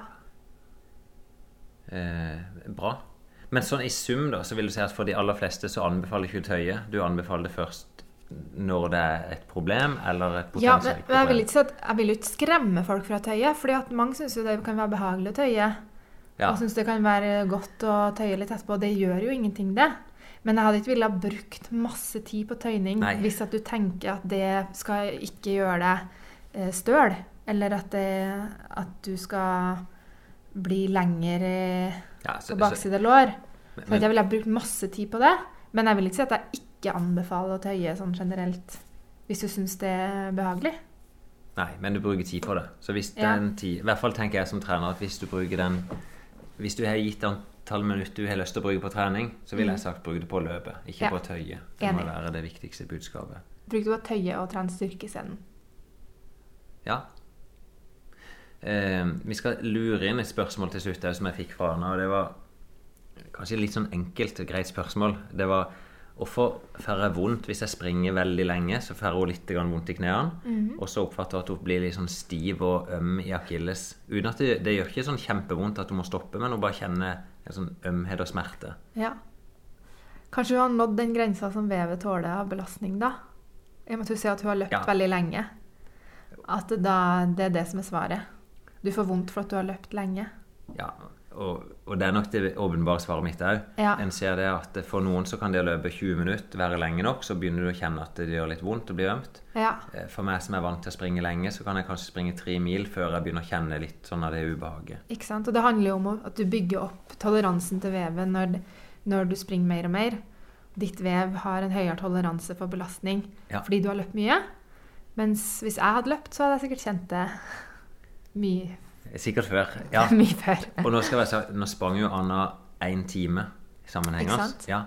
Eh, bra. Men sånn i sum, da, så vil du si at for de aller fleste så anbefaler ikke du tøye. Du anbefaler det først når det er et problem, eller et ja men potensielt men jeg vil problem. ikke jeg vil ikke skremme folk fra tøye. fordi at mange syns jo det kan være behagelig å tøye. Ja. Og syns det kan være godt å tøye litt etterpå. Det gjør jo ingenting, det. Men jeg hadde ikke villet brukt masse tid på tøyning Nei. hvis at du tenker at det skal ikke gjøre deg eh, støl. Eller at, det, at du skal bli lengre eh, Ja, så- på bakside lår. Men- Så jeg ville brukt masse tid på det. Men jeg vil ikke si at jeg ikke anbefaler å tøye sånn generelt. Hvis du syns det er behagelig. Nei, men du bruker tid på det. Så hvis Ja. den tid, I hvert fall tenker jeg som trener at hvis du bruker den Hvis du har gitt antall minutter du har lyst til å bruke på trening, så ville jeg sagt bruk det på å løpe, ikke Mm. Ja. på tøye. Det må være det viktigste budskapet. Bruk du å tøye og trene styrke isteden. Ja. Eh, vi skal lure inn et spørsmål til slutt som jeg fikk fra henne. og Det var kanskje litt sånn enkelt og greit spørsmål. Det var hvorfor får jeg vondt hvis jeg springer veldig lenge? Så får hun litt vondt i knærne. Og så oppfatter hun at hun blir litt sånn stiv og øm i akilles. Uten at det, det gjør ikke sånn kjempevondt at hun må stoppe, men hun bare kjenner en sånn ømhet og smerte. Ja. Kanskje hun har nådd den grensa som vevet tåler av belastning, da. I og med at hun ser at hun har løpt Ja. veldig lenge. At det da, det er det som er svaret. Du får vondt for at du har løpt lenge. Ja, og, og det er nok det åpenbare svaret mitt òg. Ja. En ser det at for noen så kan det å løpe 20 minutter være lenge nok, så begynner du å kjenne at det gjør litt vondt og blir ømt. Ja. Eh, For meg som er vant til å springe lenge, så kan jeg kanskje springe tre mil før jeg begynner å kjenne litt sånn av det ubehaget. Ikke sant? Og det handler jo om at du bygger opp toleransen til vevet når, når du springer mer og mer. Ditt vev har en høyere toleranse for belastning Ja. fordi du har løpt mye. Mens hvis jeg hadde løpt, så hadde jeg sikkert kjent det mye, Sikkert før. Ja. mye før. Og nå skal jeg si, nå sprang jo Anna én time sammenhengende. Ja.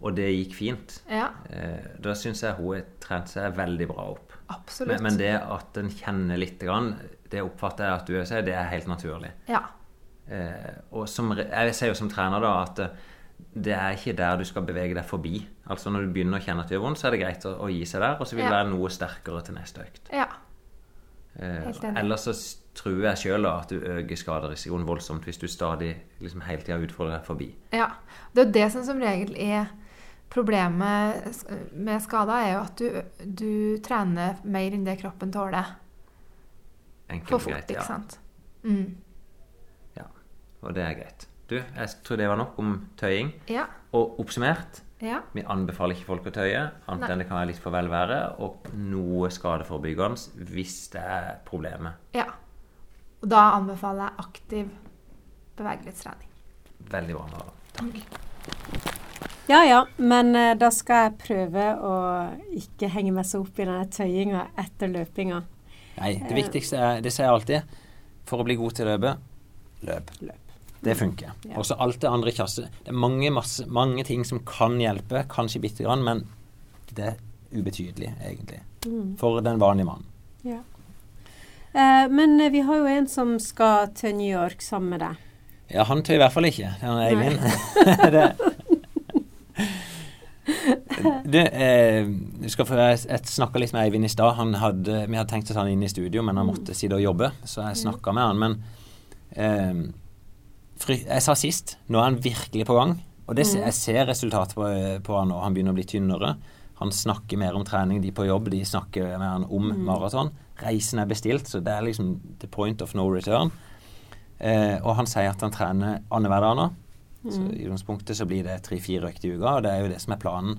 Og det gikk fint. Ja, Eh, da syns jeg hun har trent seg veldig bra opp. absolutt. Men, men det at en kjenner litt, det oppfatter jeg at du sier, det er helt naturlig. Ja. Eh, og som, jeg sier jo som trener da at eh, det er ikke der du skal bevege deg forbi. Altså Når du begynner å kjenne at det gjør vondt, så er det greit å, å gi seg der, og så vil Ja. det være noe sterkere til neste økt. ja. Helt enig. ellers så jeg sjøl at du øker skaderisikoen voldsomt hvis du stadig liksom hele tida utfordrer deg forbi. Ja. Det er jo det som som regel er problemet med skader, er jo at du, du trener mer enn det kroppen tåler. Enkelt For fort, greit. ikke Ja. sant? Mm. ja. Og det er greit. Du, jeg tror det var nok om tøying. Ja. Og oppsummert Ja. Vi anbefaler ikke folk å tøye, annet enn det kan være litt for velvære, og noe skadeforebyggende hvis det er problemet. ja. Og da anbefaler jeg aktiv bevegelighetstrening. Veldig bra. Mara. Takk. Ja ja, men eh, da skal jeg prøve å ikke henge meg så opp i denne tøyinga etter løpinga. Nei, det viktigste er, det sier jeg alltid, for å bli god til å løpe, løp. Løp. Det funker. Ja. Og så alt det andre kjasset. Det er mange, masse, mange ting som kan hjelpe, kanskje bitte grann, men det er ubetydelig, egentlig. Mm. For den vanlige mannen. Ja. Eh, men eh, vi har jo en som skal til New York sammen med deg. Ja, han tør i hvert fall ikke. Det er Eivind. du, eh, du skal få, jeg, snakka litt med Eivind i stad. Vi hadde tenkt å ta han inn i studio, men han måtte sitte og jobbe. Så jeg snakka med han. Men eh, jeg sa sist, nå er han virkelig på gang. Og det, jeg ser resultatet på, på han nå. Han begynner å bli tynnere. Han snakker mer om trening. De på jobb de snakker med han om maraton. Reisen er bestilt, så det er liksom the point of no return. Eh, og han sier at han trener annenhver dag nå. Så i utgangspunktet så blir det tre-fire økter i uka, og det er jo det som er planen.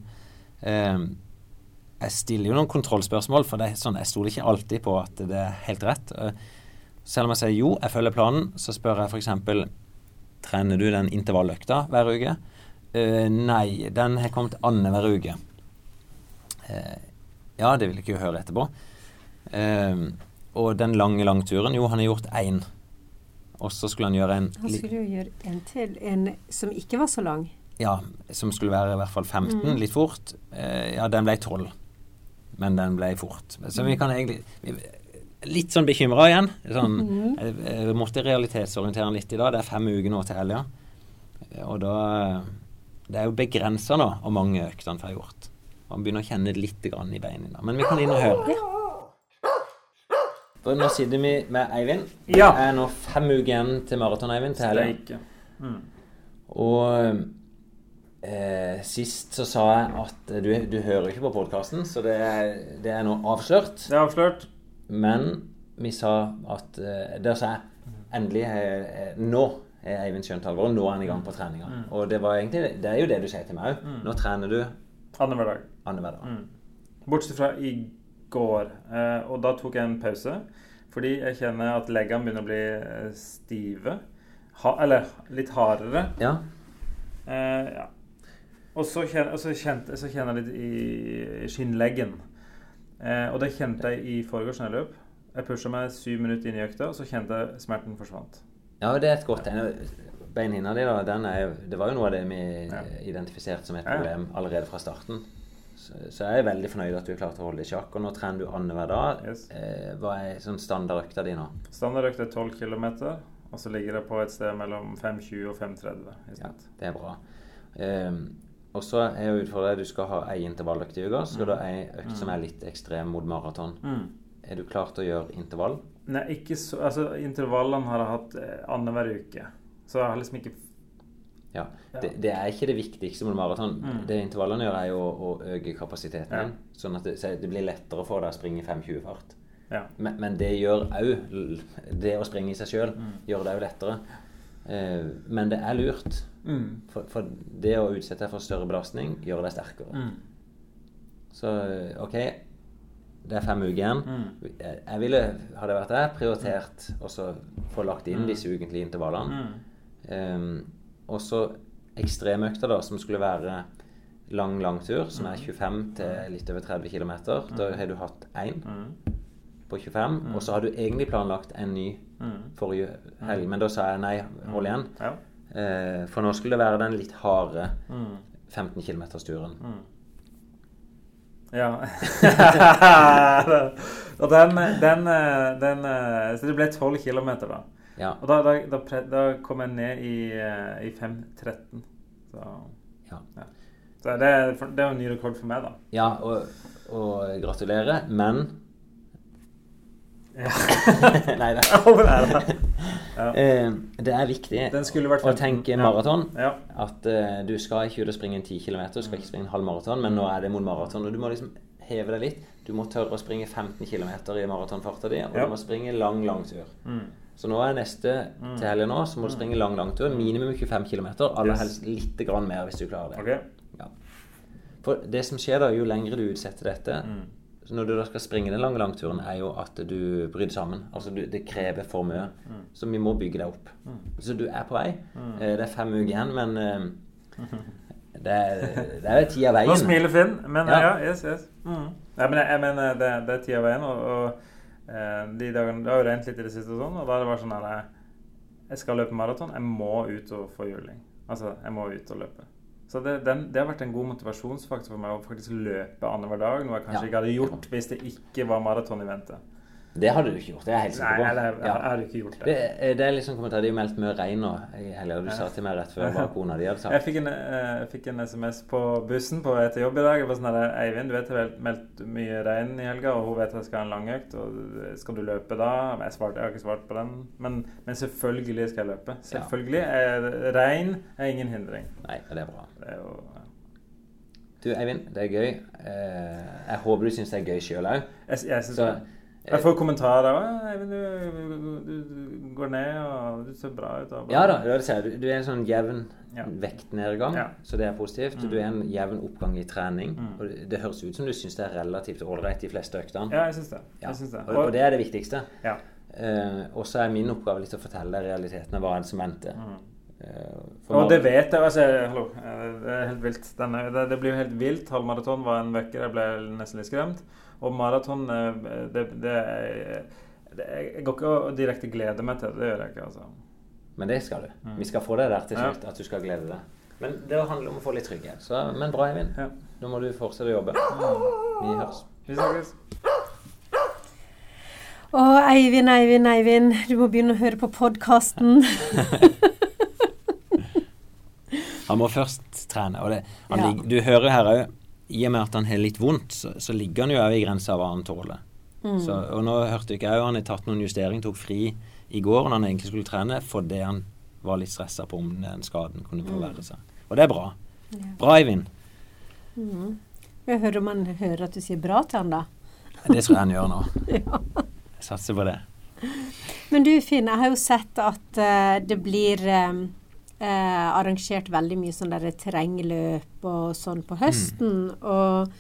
Eh, jeg stiller jo noen kontrollspørsmål, for det er sånn, jeg stoler ikke alltid på at det er helt rett. Eh, selv om jeg sier jo, jeg følger planen, så spør jeg f.eks.: Trener du den intervalløkta hver uke? Eh, nei, den har kommet annenhver uke. Eh, ja, det vil jeg ikke høre etterpå. Eh, og den lange langturen, jo, han har gjort én. Og så skulle han gjøre en Han skulle jo gjøre en til, en som ikke var så lang. ja, som skulle være i hvert fall 15, Mm. litt fort. Eh, ja, den ble 12. Men den ble fort. Så vi kan egentlig Litt sånn bekymra igjen. Sånn, jeg, jeg måtte realitetsorientere han litt i dag. Det er fem uker nå til helga. Eh, Og da Det er jo begrensa nå hvor mange økter han får gjort. Han begynner å kjenne det litt grann i beina. Men vi kan inn og høre. For nå sitter vi med Eivind. Ja. Det er nå fem uker igjen til maraton, Eivind. Til helga. Mm. Og eh, sist så sa jeg at eh, du, du hører ikke på podkasten, så det er, det er nå avslørt. Det er avslørt. Men vi sa at eh, Der sa jeg endelig eh, Nå er Eivind skjønt alvoret. Nå er han i gang på treninga. Og det var egentlig Det er jo det du sier til meg òg. Nå trener du Annenhver dag. Annenhver dag. Mm. Bortsett fra i går. Eh, og da tok jeg en pause. Fordi jeg kjenner at leggene begynner å bli eh, stive. ha, Eller litt hardere. Ja. Eh, ja. Og så og så kjente, så kjenner jeg litt i skinnleggen. Eh, og det kjente jeg i forgårs når jeg løp. Jeg pusha meg syv minutter inn i økta, og så kjente jeg smerten forsvant. ja, det er et godt tegn. Beinhinna di, da, den er, det var jo noe av det vi Ja. identifiserte som et problem allerede fra starten. Så, jeg er veldig fornøyd at du klarte klart å holde i sjakk. Og nå trener du annenhver dag. Yes. Eh, hva er sånn standardøkta di nå? Standardøkta er 12 km, og så ligger det på et sted mellom 5,20 og 5,30 i Ja, det er bra. Um, og så er jo utfordringen du skal ha ei intervalløkt i uka. Så skal du ha ei økt som er litt ekstrem mot maraton. Mm. Er du klar til å gjøre intervall? Nei, ikke så Altså, intervallene har jeg hatt eh, annenhver uke. Så jeg har liksom ikke Ja. Det, det er ikke det viktigste med maraton. Mm. Det intervallene gjør, er jo å, å øke kapasiteten Ja. din. Sånn at det, så det blir lettere for deg å springe i 5.20-fart. Ja. Men, men det gjør òg Det å springe i seg sjøl Mm. gjør det òg lettere. Eh, men det er lurt. Mm. For, for det å utsette deg for større belastning gjør deg sterkere. Mm. Så OK, det er fem uker igjen. Mm. Jeg jeg ville, hadde jeg vært der, prioritert å få lagt inn disse ukentlige intervallene. Mm. Um, og så ekstremøkta, da, som skulle være lang, lang tur, som er 25 til litt over 30 km. Da har du hatt én Mm. på 25, og så har du egentlig planlagt en ny Mm. forrige helg. Men da sa jeg nei, hold igjen. Eh, for nå skulle det være den litt harde Mm. 15 km-turen. Mm. Ja. og den, den, den Så det ble 12 km, da. Ja. Og da, da, da, da kom jeg ned i, eh, i 5.13. Så, ja. så det, det er jo en ny rekord for meg, da. ja og, og gratulerer, men Nei da. Ja. Eh, det er viktig å tenke maraton. Ja. At uh, du skal ikke ut og springe en 10 km, du skal ikke springe en halv maraton, men nå er det mot maraton. Og du må liksom heve deg litt. Du må tørre å springe 15 km i maratonfarta di, og Ja. du må springe lang, lang tur. Mm. Så nå er neste til helga nå, så må du springe lang, langtur. Minimum 25 km. Aller Yes. helst litt grann mer hvis du klarer det. Okay. Ja. For det som skjer da, jo lengre du utsetter dette Mm. så Når du da skal springe den lange langturen, er jo at du bryter sammen. Altså du, Det krever for mye. Mm. Så vi må bygge deg opp. Så du er på vei. Eh, Det er fem uker igjen, men eh, det er, det er jo tid av veien. Nå smiler Finn, men Ja. ja, yes, yes. Mm. Ja, men jeg, jeg mener det, det er tid av veien, og, og de dagene Det har jo regnet litt i det siste, og sånn, og da er det sånn at jeg, jeg skal løpe maraton. Jeg må ut og få juling. Altså, jeg må ut og løpe. Så det, den, det har vært en god motivasjonsfaktor for meg å faktisk løpe annenhver dag, noe jeg kanskje Ja. ikke hadde gjort hvis det ikke var maraton i vente. Det hadde du ikke gjort. Det er jeg helt sikker på. eller, Ja. jeg hadde ikke gjort det. Det, det er liksom kommentar. Det er jo meldt mye regn nå i helga. Du sa til meg rett før hva kona di hadde Jeg fikk en, eh, jeg fikk en SMS på bussen på vei til jobb i dag. Det var sånn her, Eivind, du vet det er meldt mye regn i helga, og hun vet jeg skal ha en langøkt. og Skal du løpe da? Jeg, svarte, jeg har ikke svart på den. Men, men selvfølgelig skal jeg løpe. Selvfølgelig. Er, regn er ingen hindring. Nei, det er bra. Det er jo, ja. Du, Eivind, det er gøy. Eh, Jeg håper du syns det er gøy sjøl òg. jeg, jeg, synes Så det. Jeg får kommentarer. «Å, Eivind, du, du, du går ned, og du ser bra ut. Ja da, det ser du, du er en sånn jevn Ja. vektnedgang, Ja. så det er positivt. Du er en jevn oppgang i trening. Mm. Og det, det høres ut som du syns det er relativt ålreit de fleste øktene. Ja, jeg syns det. Ja. Jeg synes det. Og, og det er det viktigste. ja. Eh, og så er min oppgave litt å fortelle realiteten av hva en som venter. Mm. Eh, for Og det vet jeg. altså, Hallo. eh, Det er helt vilt. Denne, det, det blir jo helt vilt. Halvmaraton var en vekker. Jeg ble nesten litt skremt. Og maraton eh, det, det, det, Jeg går ikke og direkte gleder meg til det. Det gjør jeg ikke, altså. Men det skal du. Vi skal få deg der til slutt, Ja. at du skal glede deg. Men det handler om å få litt trygghet. Så, men bra, Eivind. Ja. Nå må du fortsette å jobbe. Vi høres. Vi snakkes. Å, Eivind, Eivind, Eivind. Du må begynne å høre på podkasten. Han må først trene. Og det, han Ja. ligger- du hører her òg, i og med at han har litt vondt, så, så ligger han jo òg i grensa av hva han tåler. Mm. Så, og nå hørte ikke jeg òg han har tatt noen justering, tok fri i går når han egentlig skulle trene, fordi han var litt stressa på om den skaden kunne forverre seg. Og det er bra. Bra, Eivind. Jeg hører om han hører at du sier bra til han, da. Det tror jeg han gjør nå. Ja. Jeg satser på det. Men du Finn, jeg har jo sett at uh, det blir eh, eh, arrangert veldig mye sånn der terrengløp og sånn på høsten. Og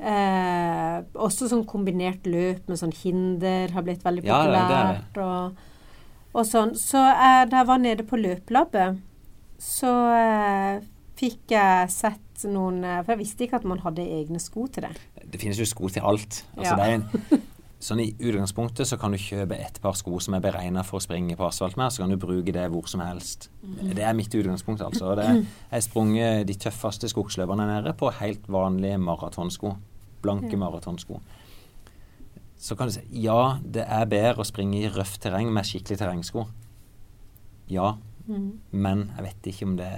eh, også sånn kombinert løp med sånn hinder har blitt veldig Ja, det- det populært. Og, og sånn. Så eh, da jeg var nede på løpelabbet, så eh, fikk jeg sett noen eh, For jeg visste ikke at man hadde egne sko til det. Det finnes jo sko til alt. Altså, Ja. det er en, sånn I utgangspunktet så kan du kjøpe et par sko som er beregna for å springe på asfalt med, så kan du bruke det hvor som helst. Det er mitt utgangspunkt, altså. Det jeg har sprunget de tøffeste skogsløperne nede på helt vanlige maratonsko. Blanke maratonsko. Så kan du si ja, det er bedre å springe i røft terreng med skikkelig terrengsko. Ja, men jeg vet ikke om det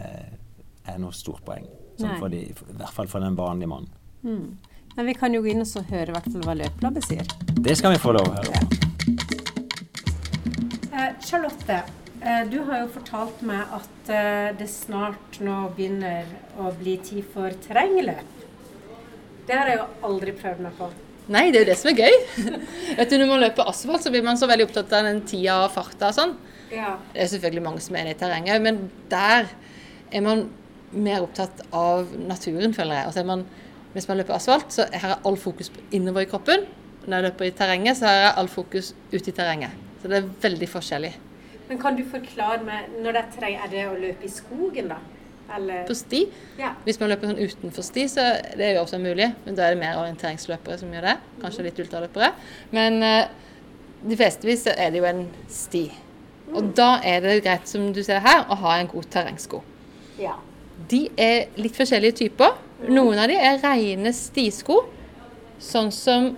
er noe stort poeng. Sånn for de, I hvert fall for den vanlige mannen. Men vi kan jo gå inn og så høre hvert fall hva løpelabbet sier. Det skal vi få lov å høre. Ja. Charlotte, eh, du har jo fortalt meg at eh, det snart nå begynner å bli tid for terrengløp. Det har jeg jo aldri prøvd meg på. Nei, det er jo det som er gøy. Vet du, Når man løper asfalt, så blir man så veldig opptatt av den tida og farta og sånn. Ja. Det er selvfølgelig mange som er det i terrenget, men der er man mer opptatt av naturen, føler jeg. Altså er man, hvis man løper asfalt, så her er all fokus innover i kroppen. Når jeg løper i terrenget, så har jeg all fokus ute i terrenget. Så det er veldig forskjellig. Men kan du forklare meg, når det er terreng, er det å løpe i skogen, da? Eller På sti, Ja. hvis man løper sånn utenfor sti, så det er jo også mulig. Men da er det mer orienteringsløpere som gjør det. Kanskje litt ultraløpere. Men eh, de flestevis så er det jo en sti. Og da er det greit, som du ser her, å ha en god terrengsko. ja. De er litt forskjellige typer. Noen av de er rene stisko, sånn som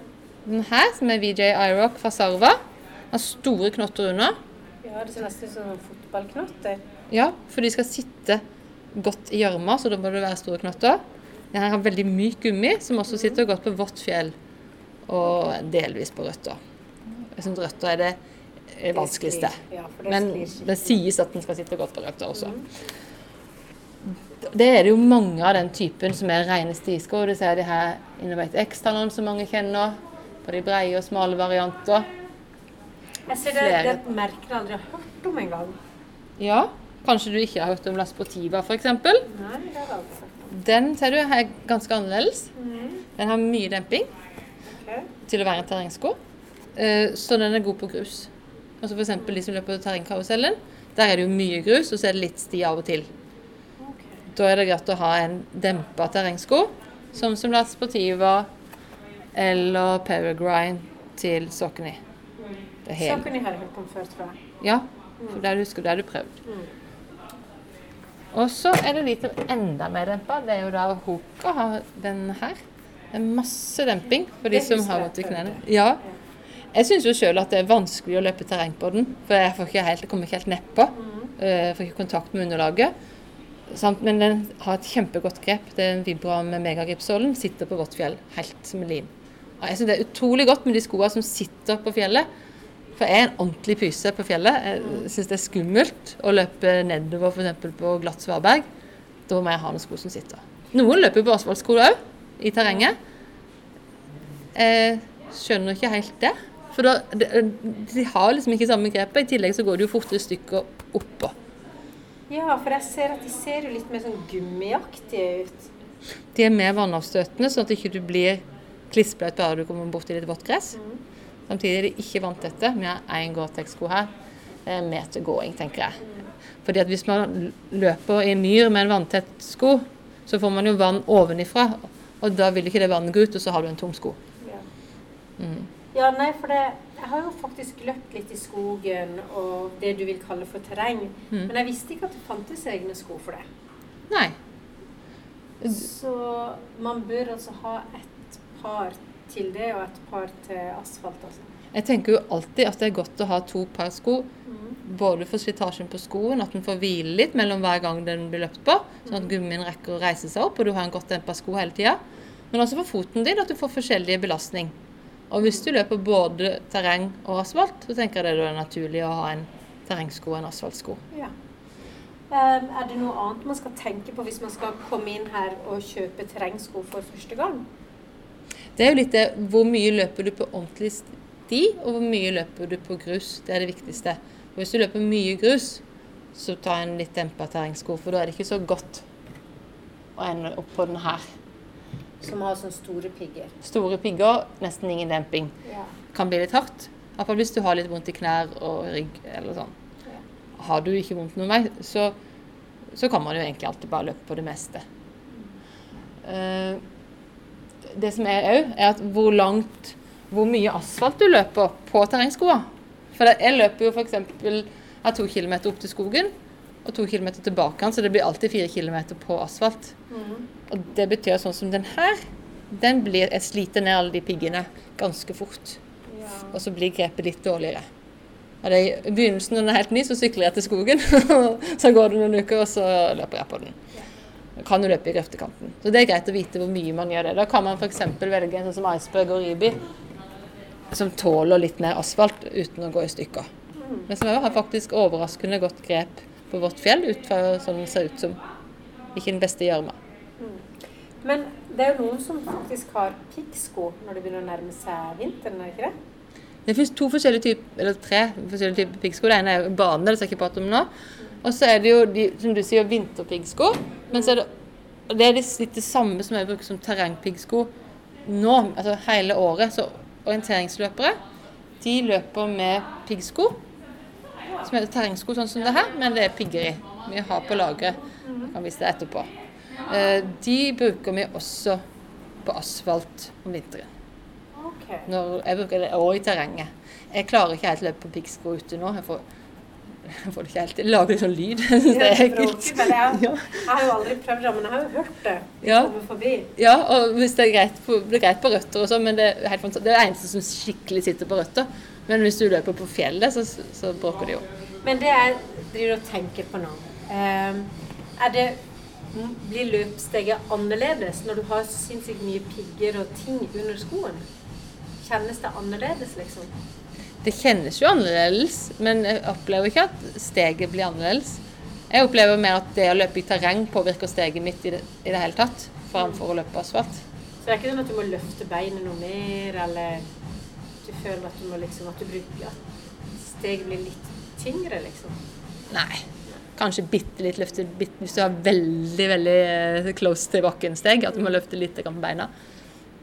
den her, som er VJ iRock fra Sarva. Har store knotter under. Ja, det ser nesten ut som fotballknotter. Ja, for de skal sitte godt i gjørma, så da må det være store knotter. Den her har veldig myk gummi, som også sitter godt på vått fjell, og delvis på røtter. Jeg syns røtter er det vanskeligste. Men det sies at den skal sitte godt på røtter også. Det er det jo mange av den typen som er rene stisko. Du ser de her Innovate X-tallene som mange kjenner, på de breie og smale varianter. Jeg ser det, flere. det merket jeg aldri har hørt om engang. Ja, kanskje du ikke har hørt om La Sportiva f.eks. Den ser du er ganske annerledes. Den har mye demping okay. til å være en terrengsko. Eh, Så den er god på grus. Altså F.eks. de som løper terrengkarusellen. Der er det jo mye grus, og så er det litt sti av og til. Da er det greit å ha en dempa terrengsko, som som La Sportiva eller Peregrine til er helt har jeg hørt om før, tror jeg. Ja, for det husker du, det har du prøvd. Og så er det litt enda mer dempa. Det er jo da Hoka har den her. Det er masse demping for de som har vondt i knærne. Ja. Jeg syns jo sjøl at det er vanskelig å løpe terreng på den, for jeg, får ikke helt, kommer ikke helt nedpå. Uh, får ikke kontakt med underlaget. Sant? Men den har et kjempegodt grep. Det er en vibra med megagripsålen. Sitter på vårt fjell, helt som lim. Og jeg syns det er utrolig godt med de skoene som sitter på fjellet. For jeg er en ordentlig pyse på fjellet. Jeg syns det er skummelt å løpe nedover f.eks. på glatt svaberg. Da må jeg ha noen sko som sitter. Noen løper på asfaltsko òg, i terrenget. Jeg skjønner ikke helt det. For da, de, de har liksom ikke samme grepet. I tillegg så går det jo fortere stykker oppå. Ja, for jeg ser at de ser jo litt mer sånn gummiaktige ut. De er mer vannavstøtende, sånn at du ikke blir klissbløt bare du kommer borti litt vått gress. Samtidig er de ikke vant dette. Vi har én Gore-Tex-sko her. Er mer til gåing, tenker jeg. Fordi at hvis man løper i en myr med en vanntett sko, så får man jo vann ovenifra. Og da vil ikke det vannet gå ut, og så har du en tom sko. Ja. Mm. Ja, nei, for det, jeg har jo faktisk løpt litt i skogen og det du vil kalle for terreng. Mm. Men jeg visste ikke at det fantes egne sko for det. Nei. Så man bør altså ha et par til det, og et par til asfalt. Altså. Jeg tenker jo alltid at det er godt å ha to par sko. Både for slitasjen på skoen, at den får hvile litt mellom hver gang den blir løpt på. Sånn at gummien rekker å reise seg opp, og du har en godt dempa sko hele tida. Men også for foten din, at du får forskjellig belastning. Og hvis du løper både terreng og asfalt, så tenker jeg det er naturlig å ha en terrengsko og en asfaltsko. Ja. Er det noe annet man skal tenke på hvis man skal komme inn her og kjøpe terrengsko for første gang? Det er jo litt det hvor mye løper du på ordentlig sti, og hvor mye løper du på grus. Det er det viktigste. Og hvis du løper mye grus, så ta en litt dempa terrengsko, for da er det ikke så godt å ende opp på den her. Som har sånne store pigger. Store pigger, nesten ingen demping. Ja. Kan bli litt hardt. Iallfall hvis du har litt vondt i knær og rygg eller sånn. har du ikke vondt noen vei, så, så kan man jo egentlig alltid bare løpe på det meste. Uh, det som er òg, er at hvor langt Hvor mye asfalt du løper på terrengskoa. For jeg løper jo f.eks. to kilometer opp til skogen og to kilometer tilbake, så det blir alltid fire kilometer på asfalt. Mm. Og det betyr sånn som den her, den blir, jeg sliter ned alle de piggene ganske fort. Ja. Og så blir grepet litt dårligere. Og det, I begynnelsen når den er helt ny, så sykler jeg til skogen. så går det noen uker, og så løper jeg på den. Kan jo løpe i grøftekanten. Så det er greit å vite hvor mye man gjør det. Da kan man f.eks. velge en sånn som Iceberg og Ribi, som tåler litt mer asfalt uten å gå i stykker. Mm. Men som har faktisk overraskende godt grep på vårt fjell, ut fra sånn det ser ut som ikke den beste gjørma. Mm. Men det er jo noen som faktisk har piggsko når det begynner å nærme seg vinteren, er det ikke det? Det finnes to forskjellige typer, eller tre forskjellige typer piggsko. Det ene er bane, det skal jeg ikke prate om nå. Og så er det jo de, som du sier, vinterpiggsko. Men så er det, det er litt det samme som jeg bruker som terrengpiggsko nå, altså hele året. Så orienteringsløpere, de løper med piggsko. Som heter terrengsko, sånn som det her, men det er pigger i. Vi har på lageret. Kan vise det etterpå. Eh, de bruker vi også på asfalt om vinteren. Okay. Når jeg bruker det òg i terrenget. Jeg klarer ikke helt å løpe på piggsko ute nå. Jeg får, jeg får det ikke helt til. Lager litt sånn lyd. Jeg syns det er ekkelt. Jeg, har jo aldri prøvd det, men jeg har jo hørt det. Ja. ja, og hvis det er greit på, det er greit på røtter og sånn, men det er, helt, det er det eneste som skikkelig sitter på røtter. Men hvis du løper på fjellet, så, så bråker det jo. Men det jeg driver og tenker på nå, um, er det blir løpssteget annerledes når du har sinnssykt mye pigger og ting under skoen? Kjennes det annerledes, liksom? Det kjennes jo annerledes, men jeg opplever ikke at steget blir annerledes. Jeg opplever mer at det å løpe i terreng påvirker steget mitt i det, i det hele tatt, framfor å løpe på asfalt. Så det er ikke sånn at du må løfte beinet noe mer, eller du føler at du må liksom at du bruker at steget blir litt tyngre, liksom? Nei. Kanskje bitte litt løfte bitt, hvis du har veldig veldig eh, close til bakken-steg, at du må løfte litt på beina.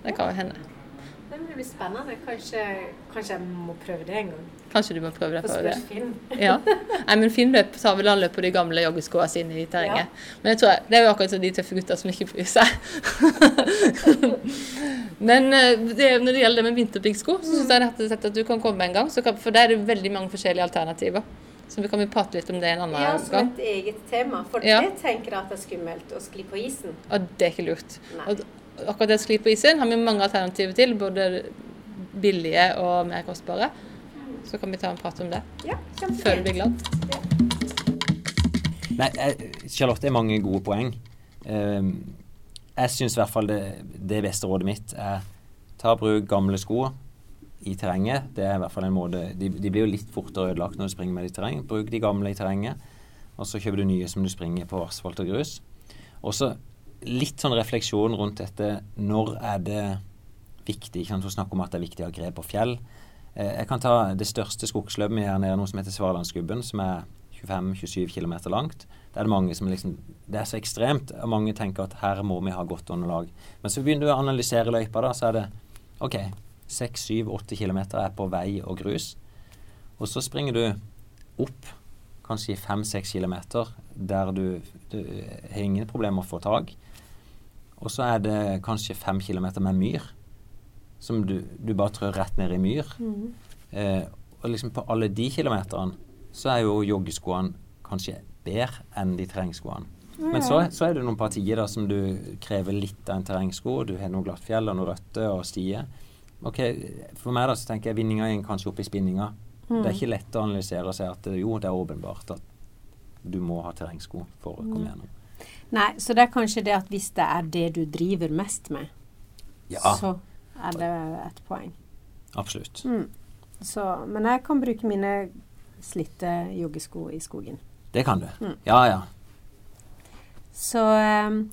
Det kan jo hende blir spennende. Kanskje, kanskje, jeg må prøve det en gang. Kanskje du må prøve det. på det. Finn. ja. Nei, men Finn løp, tar vel han løp på de gamle joggeskoene sine i terrenget. Ja. Men jeg tror det er jo akkurat som de tøffe gutta som ikke bryr seg. men eh, det, når det gjelder det med vinterpiggsko, så syns jeg det at du kan komme en gang. Kan, for der er det veldig mange forskjellige alternativer. Så vi kan jo prate litt om det en annen gang. Ja, som et eget tema. For ja. det tenker jeg at det er skummelt å skli på isen. Og det er ikke lurt. Og, akkurat det sklir på isen har vi mange alternativer til, både billige og mer kostbare. Så kan vi ta en prat om det. Ja, Før du blir glad. Ja. Nei, Charlotte er mange gode poeng. Ehm, jeg syns i hvert fall det, det, beste rådet mitt er ta og bruk gamle sko i terrenget. Det er i hvert fall en måte De, de blir jo litt fortere ødelagt når du springer med de i terreng. Bruk de gamle i terrenget, og så kjøper du nye som du springer på asfalt og grus. Og så litt sånn refleksjon rundt dette. Når er det viktig? Ikke sant? Hun snakker om at det er viktig å ha grep på fjell. Eh, jeg kan ta det største skogsløpet her nede, noe som heter Svalandsgubben, som er 25-27 km langt. Det er det mange som liksom Det er så ekstremt. og Mange tenker at her må vi ha godt underlag. Men så begynner du å analysere løypa, da, så er det OK, 6-7-8 km er på vei og grus. Og så springer du opp kanskje 5-6 km der du, du har ingen problemer med å få tak. Og så er det kanskje fem kilometer med myr, som du, du bare trør rett ned i myr. Mm. Eh, og liksom på alle de kilometerne så er jo joggeskoene kanskje bedre enn de terrengskoene. Mm. Men så, så, er det noen partier da som du krever litt av en terrengsko. Du har noe glatt fjell og noe røtter og stier. Ok, For meg da så tenker jeg vinninga er kanskje oppe i spinninga. Mm. Det er ikke lett å analysere og si at jo, det er åpenbart at du må ha terrengsko for å komme mm. gjennom. Nei, så det er kanskje det at hvis det er det du driver mest med, ja. så er det et poeng. Absolutt. Mm. Så, men jeg kan bruke mine slitte joggesko i skogen. Det kan du. Mm. Ja, ja. Så um,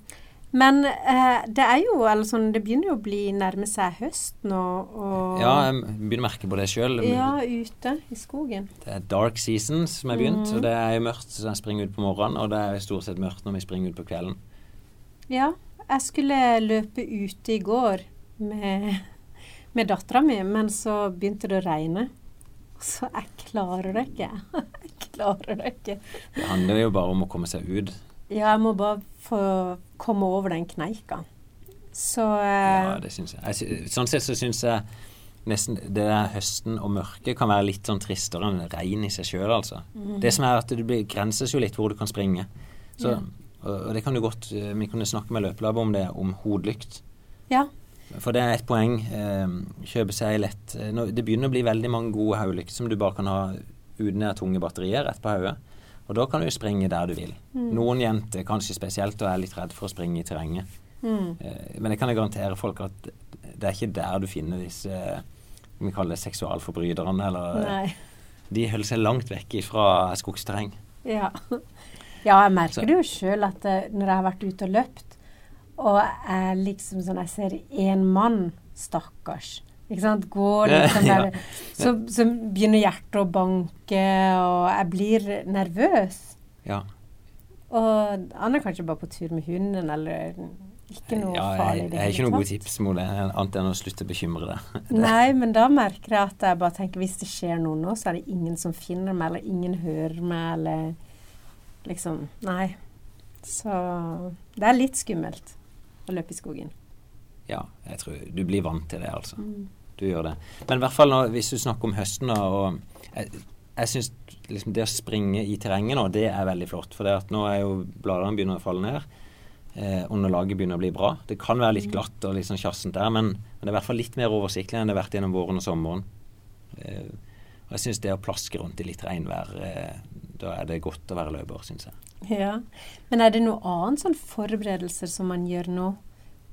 men eh, det er jo eller sånn, Det begynner jo å bli nærme seg høst nå. Og ja, jeg begynner å merke på det sjøl. Ja, ute i skogen. Det er dark season som er begynt. Mm. og Det er jo mørkt så jeg springer ut på morgenen, og det er stort sett mørkt når vi springer ut på kvelden. Ja. Jeg skulle løpe ute i går med, med dattera mi, men så begynte det å regne. Så jeg klarer det ikke. Jeg klarer det ikke. Det handler jo bare om å komme seg ut. Ja, jeg må bare få komme over den kneika. Så eh, Ja, det syns jeg. jeg. Sånn sett så syns jeg nesten det der høsten og mørket kan være litt sånn tristere enn regn i seg sjøl, altså. Mm. Det som er at det grenses jo litt hvor du kan springe. Så, ja. og, det kan du godt eh, Vi kunne snakke med Løpelab om det, om hodelykt. Ja. For det er et poeng. Eh, kjøpe seg lett Det begynner å bli veldig mange gode hodelykter som du bare kan ha uten tunge batterier rett på hodet. Og da kan du springe der du vil. Mm. Noen jenter kanskje spesielt og er litt redd for å springe i terrenget. Mm. Eh, men jeg kan garantere folk at det er ikke der du finner disse vi kaller det seksualforbryterne. Eller, Nei. De holder seg langt vekk fra skogsterreng. Ja. ja jeg merker Så. det jo sjøl at eh, når jeg har vært ute og løpt, og jeg liksom sånn Jeg ser én mann, stakkars. Ikke sant? Går liksom der, ja. så, så, begynner hjertet å banke, og jeg blir nervøs. Ja. Og han er kanskje bare på tur med hunden, eller ikke noe ja, farlig. Jeg har ikke noen gode tips mot det, annet enn å slutte å bekymre deg. Nei, men da merker jeg at jeg bare tenker hvis det skjer noe nå, så er det ingen som finner meg, eller ingen hører meg, eller liksom Nei. Så det er litt skummelt å løpe i skogen. Ja, jeg tror du blir vant til det, altså. Mm. Du gjør det. Men i hvert fall nå, hvis du snakker om høsten, og jeg, jeg syns liksom det å springe i terrenget nå, det er veldig flott. For det at nå er jo bladene begynner å falle ned eh, underlaget begynner å bli bra. Det kan være litt glatt og litt sånn kjassent der, men, men, det er i hvert fall litt mer oversiktlig enn det har vært gjennom våren og sommeren. Eh, og jeg syns det å plaske rundt i litt regnvær, eh, da er det godt å være løper, syns jeg. Ja, Men er det noe annet sånn forberedelser som man gjør nå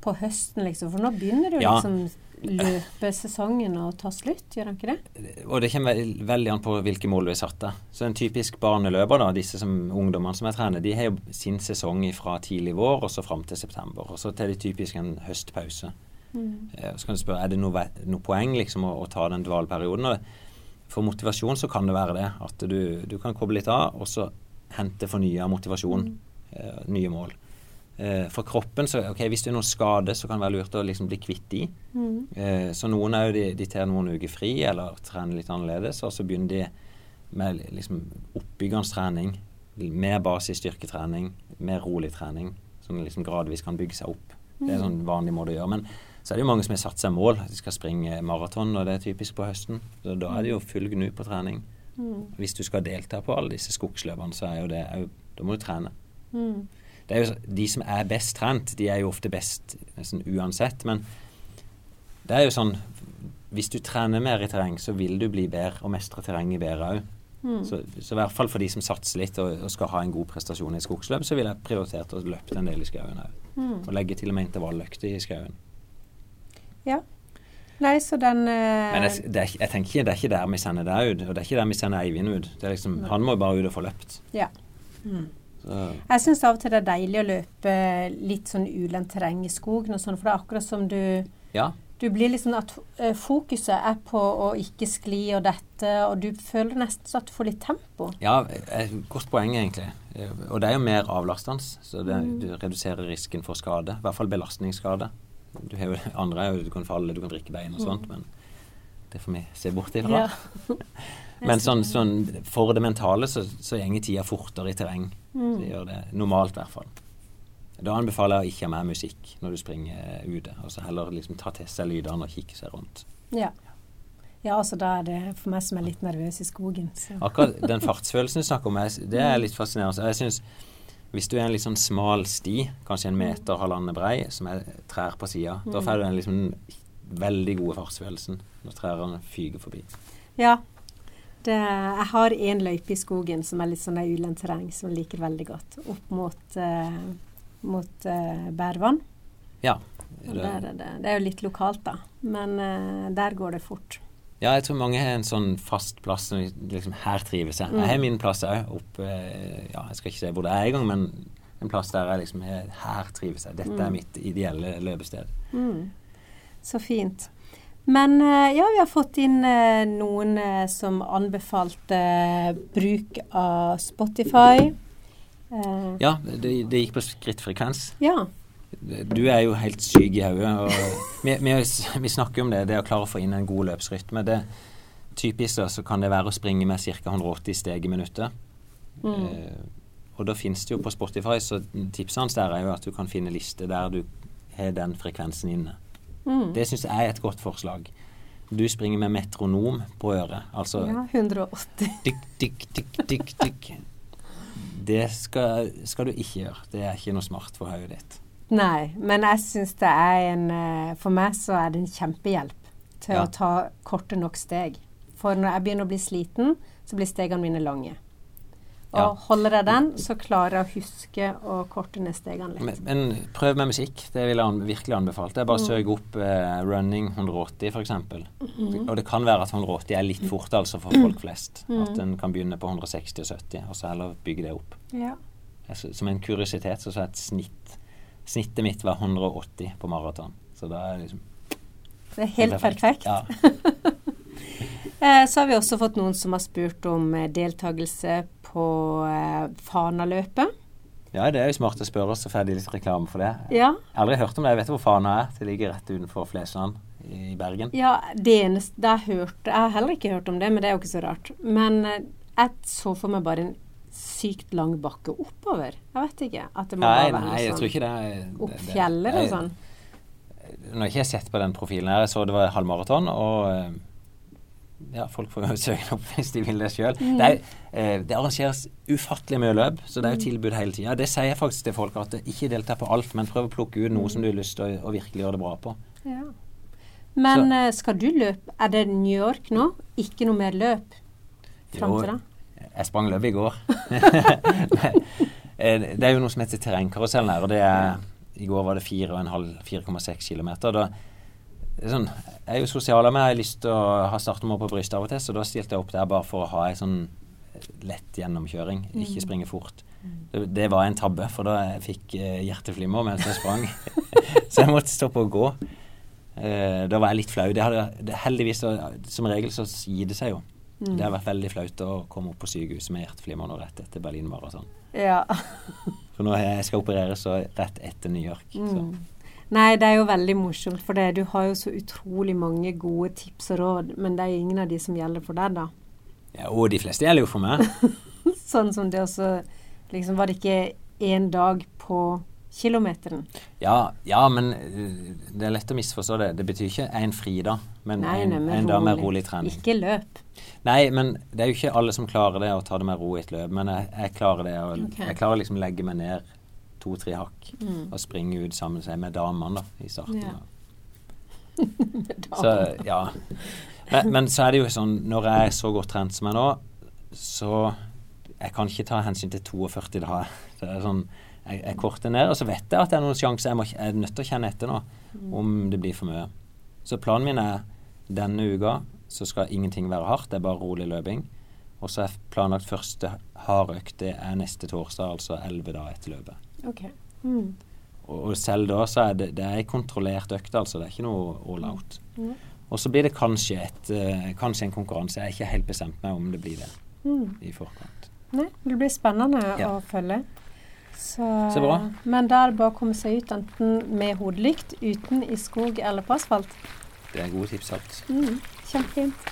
på høsten, liksom? For nå begynner det jo ja. liksom løpesesongen og ta slutt, gjør han ikke det? Og Det kommer veldig an på hvilke mål du har satt deg. Så En typisk barneløper, da, disse som ungdommene som jeg trener, de har jo sin sesong fra tidlig vår og så fram til september. Og så tar de typisk en høstpause. Mm. Eh, så kan du spørre er det noe, noe poeng liksom å, å, ta den dvaleperioden. For motivasjon så kan det være det. At du, du kan koble litt av, og så hente fornya motivasjon. Mm. Eh, nye mål. Eh, for kroppen, så ok, hvis det er noen skade, så kan det være lurt å liksom bli kvitt de. Mm. Eh, så noen er jo de, de tar noen uker fri eller trener litt annerledes, og så begynner de med liksom oppbyggende trening. Mer basisstyrketrening, mer rolig trening. som liksom gradvis kan bygge seg opp. Det er en sånn vanlig måte å gjøre. Men så er det jo mange som har satt seg mål. De skal springe maraton, og det er typisk på høsten. Så da er det jo full gnu på trening. Mm. Hvis du skal delta på alle disse skogsløpene, så er jo det Da må du trene. Mm det er jo, De som er best trent, de er jo ofte best nesten uansett. Men det er jo sånn Hvis du trener mer i terreng, så vil du bli bedre og mestre terrenget bedre òg. Mm. Så, så, i hvert fall for de som satser litt og, og, skal ha en god prestasjon i skogsløp, så ville jeg prioritert å løpe en del i skauen òg. Mm. Og legge til og med intervalløkter i skauen. Ja. Nei, så den uh... Men jeg, er, jeg, tenker ikke det er ikke der vi sender deg ut, og det er ikke der vi sender Eivind ut. Liksom, han må jo bare ut og få løpt. Ja. Mm. Jeg syns av og til det er deilig å løpe litt sånn ulendt terreng i skogen og sånn, for det er akkurat som du ja. Du blir liksom at uh, fokuset er på å ikke skli og dette, og du føler nesten så at du får litt tempo. Ja, et godt poeng egentlig. Og det er jo mer avlastende, så det, mm. du reduserer risken for skade. I hvert fall belastningsskade. Du har jo andre du kan falle, du kan drikke bein og sånt, mm. men det får vi se bort ifra. Ja. Men sånn, sånn, for det mentale så, så går tida fortere i terreng. Mm. Så gjør det normalt, i hvert fall. Da anbefaler jeg å ikke ha mer musikk når du springer ute. Altså heller liksom ta til seg lydene og kikke seg rundt. Ja. ja, altså da er det for meg som er litt nervøs i skogen. Så. Akkurat den fartsfølelsen du snakker om, det er litt fascinerende. Jeg synes, Hvis du er en litt sånn smal sti, kanskje en meter, halvannen brei, som er trær på sida, mm. da får du den liksom veldig gode fartsfølelsen når trærne fyker forbi. Ja, det, jeg har én løype i skogen som er litt sånn ulendt terreng, som jeg liker veldig godt. Opp mot, uh, mot uh, Bærvann. Ja. Det, der, det, det, er jo litt lokalt, da. Men uh, der går det fort. Ja, jeg tror mange har en sånn fast plass som liksom, her trives jeg. Mm. Jeg har min plass òg oppe Ja, jeg skal ikke si hvor det er engang, men en plass der jeg liksom Her trives jeg. Dette mm. er mitt ideelle løpested. Mm. Så fint. Men eh, ja, vi har fått inn eh, noen eh, som anbefalte bruk av Spotify. Ja, det, det gikk på skrittfrekvens. Ja. Du er jo helt syk i hodet. Vi, vi, vi, snakker om det, det å klare å få inn en god løpsrytme. Det, typisk da, så kan det være å springe med ca. 180 steg i minuttet. Mm. Eh, og da finnes det jo på Spotify, så tipset hans der er jo at du kan finne lister der du har den frekvensen inne. Mm. Det syns jeg er et godt forslag. Du springer med metronom på øret. Altså Ja, 180. Dykk, dykk, dykk, dykk, dykk. Det skal, skal, du ikke gjøre. Det er ikke noe smart for hodet ditt. Nei, men jeg syns det er en eh, For meg så er det en kjempehjelp til ja. å ta korte nok steg. For når jeg begynner å bli sliten, så blir stegene mine lange. Og ja. holder jeg den, så klarer jeg å huske å korte ned stegene litt. Men, men, prøv med musikk. Det vil jeg virkelig anbefale. Det er bare å mm. søke opp eh, 'running 180', f.eks. Mm. Og det kan være at 180 er litt fort altså for folk flest. Mm. At en kan begynne på 160 og 70, og så heller bygge det opp. Ja. Som en kuriositet så sa jeg et snitt Snittet mitt var 180 på maraton. Så da er det liksom Det er helt perfekt. perfekt. Ja. Eh, så har vi også fått noen som har spurt om eh, deltakelse på Fanaløpet. Ja, det er jo smart å spørre, så får de litt reklame for det. Ja. Jeg har aldri hørt om det. Jeg vet hvor Fana er. Det ligger rett utenfor Flesland i Bergen. Ja, det eneste jeg har hørt, Jeg har heller ikke hørt om det, men det er jo ikke så rart. Men jeg så for meg bare en sykt lang bakke oppover. Jeg vet ikke. At det må nei, være nei, jeg sånn tror ikke det. Er, opp fjellet eller sånn. Nå har ikke jeg sett på den profilen her. Jeg så det var halvmaraton. og ja, folk får jo søke opp hvis de vil det sjøl. Mm. Det, eh, det, arrangeres ufattelig mye løp, så det er jo mm. tilbud hele tida. Det sier jeg faktisk til folk, at ikke delta på alt, men prøv å plukke ut noe mm. som du har lyst til å, å virkelig gjøre det bra på. Ja. Men så. Eh, skal du løpe? Er det New York nå? Ikke noe mer løp fram til da? Jeg sprang løp i går. Eh, det er jo noe som heter terrengkarusellen her, og det er I går var det 4,6 km. Da sånn, Jeg er jo sosial av meg, jeg har lyst til å ha startnummer på brystet av og til, så da stilte jeg opp der bare for å ha ei sånn lett gjennomkjøring, mm. ikke springe fort. Det, det, var en tabbe, for da jeg fikk jeg hjerteflimmer mens jeg sprang. så jeg måtte stoppe å gå. Uh, da var jeg litt flau. Det hadde, det, heldigvis, som regel så gir det seg jo. Mm. Det har vært veldig flaut å komme opp på sykehuset med hjerteflimmer nå rett etter Berlin-maraton. Ja. for nå jeg skal opereres rett etter New York. Mm. Så. Nei, det er jo veldig morsomt, for det. du har jo så utrolig mange gode tips og råd, men det er ingen av de som gjelder for deg, da. Ja, og de fleste gjelder jo for meg. sånn som det også liksom Var det ikke én dag på kilometeren? Ja, ja, men eh, det er lett å misforstå det. Det betyr ikke én fridag, men nei, en, nei, en dag med rolig trening. Ikke løp. Nei, men det er jo ikke alle som klarer det å ta det med ro i et løp. Men jeg, jeg klarer det. Og okay. Jeg klarer liksom å legge meg ned to-tre hakk mm. og springe ut sammen med damene da, i starten. Ja. så ja. Men, men, så er det jo sånn når jeg er så godt trent som jeg nå, så jeg kan ikke ta hensyn til 42 da. Det er sånn, jeg, jeg korter ned, og så vet jeg at det er noen sjanser. Jeg, må, jeg er nødt til å kjenne etter nå mm. om det blir for mye. Så planen min er denne uka så skal ingenting være hardt, det er bare rolig løping. Og så er planlagt første harde økt det er neste torsdag, altså elleve dager etter løpet. Okay. Mm. Og, og, selv da så er det, det er kontrollert økt, altså. Det er ikke noe all out. Mm. Og så blir det kanskje, et, uh, kanskje en konkurranse. Jeg er ikke helt bestemt meg om det blir det mm. i forkant. Nei, det blir spennende ja. å følge. Så, så, bra. Men da er det bare å komme seg ut enten med hodelykt, uten i skog eller på asfalt. Det er gode tips, alt. Mm, kjempefint.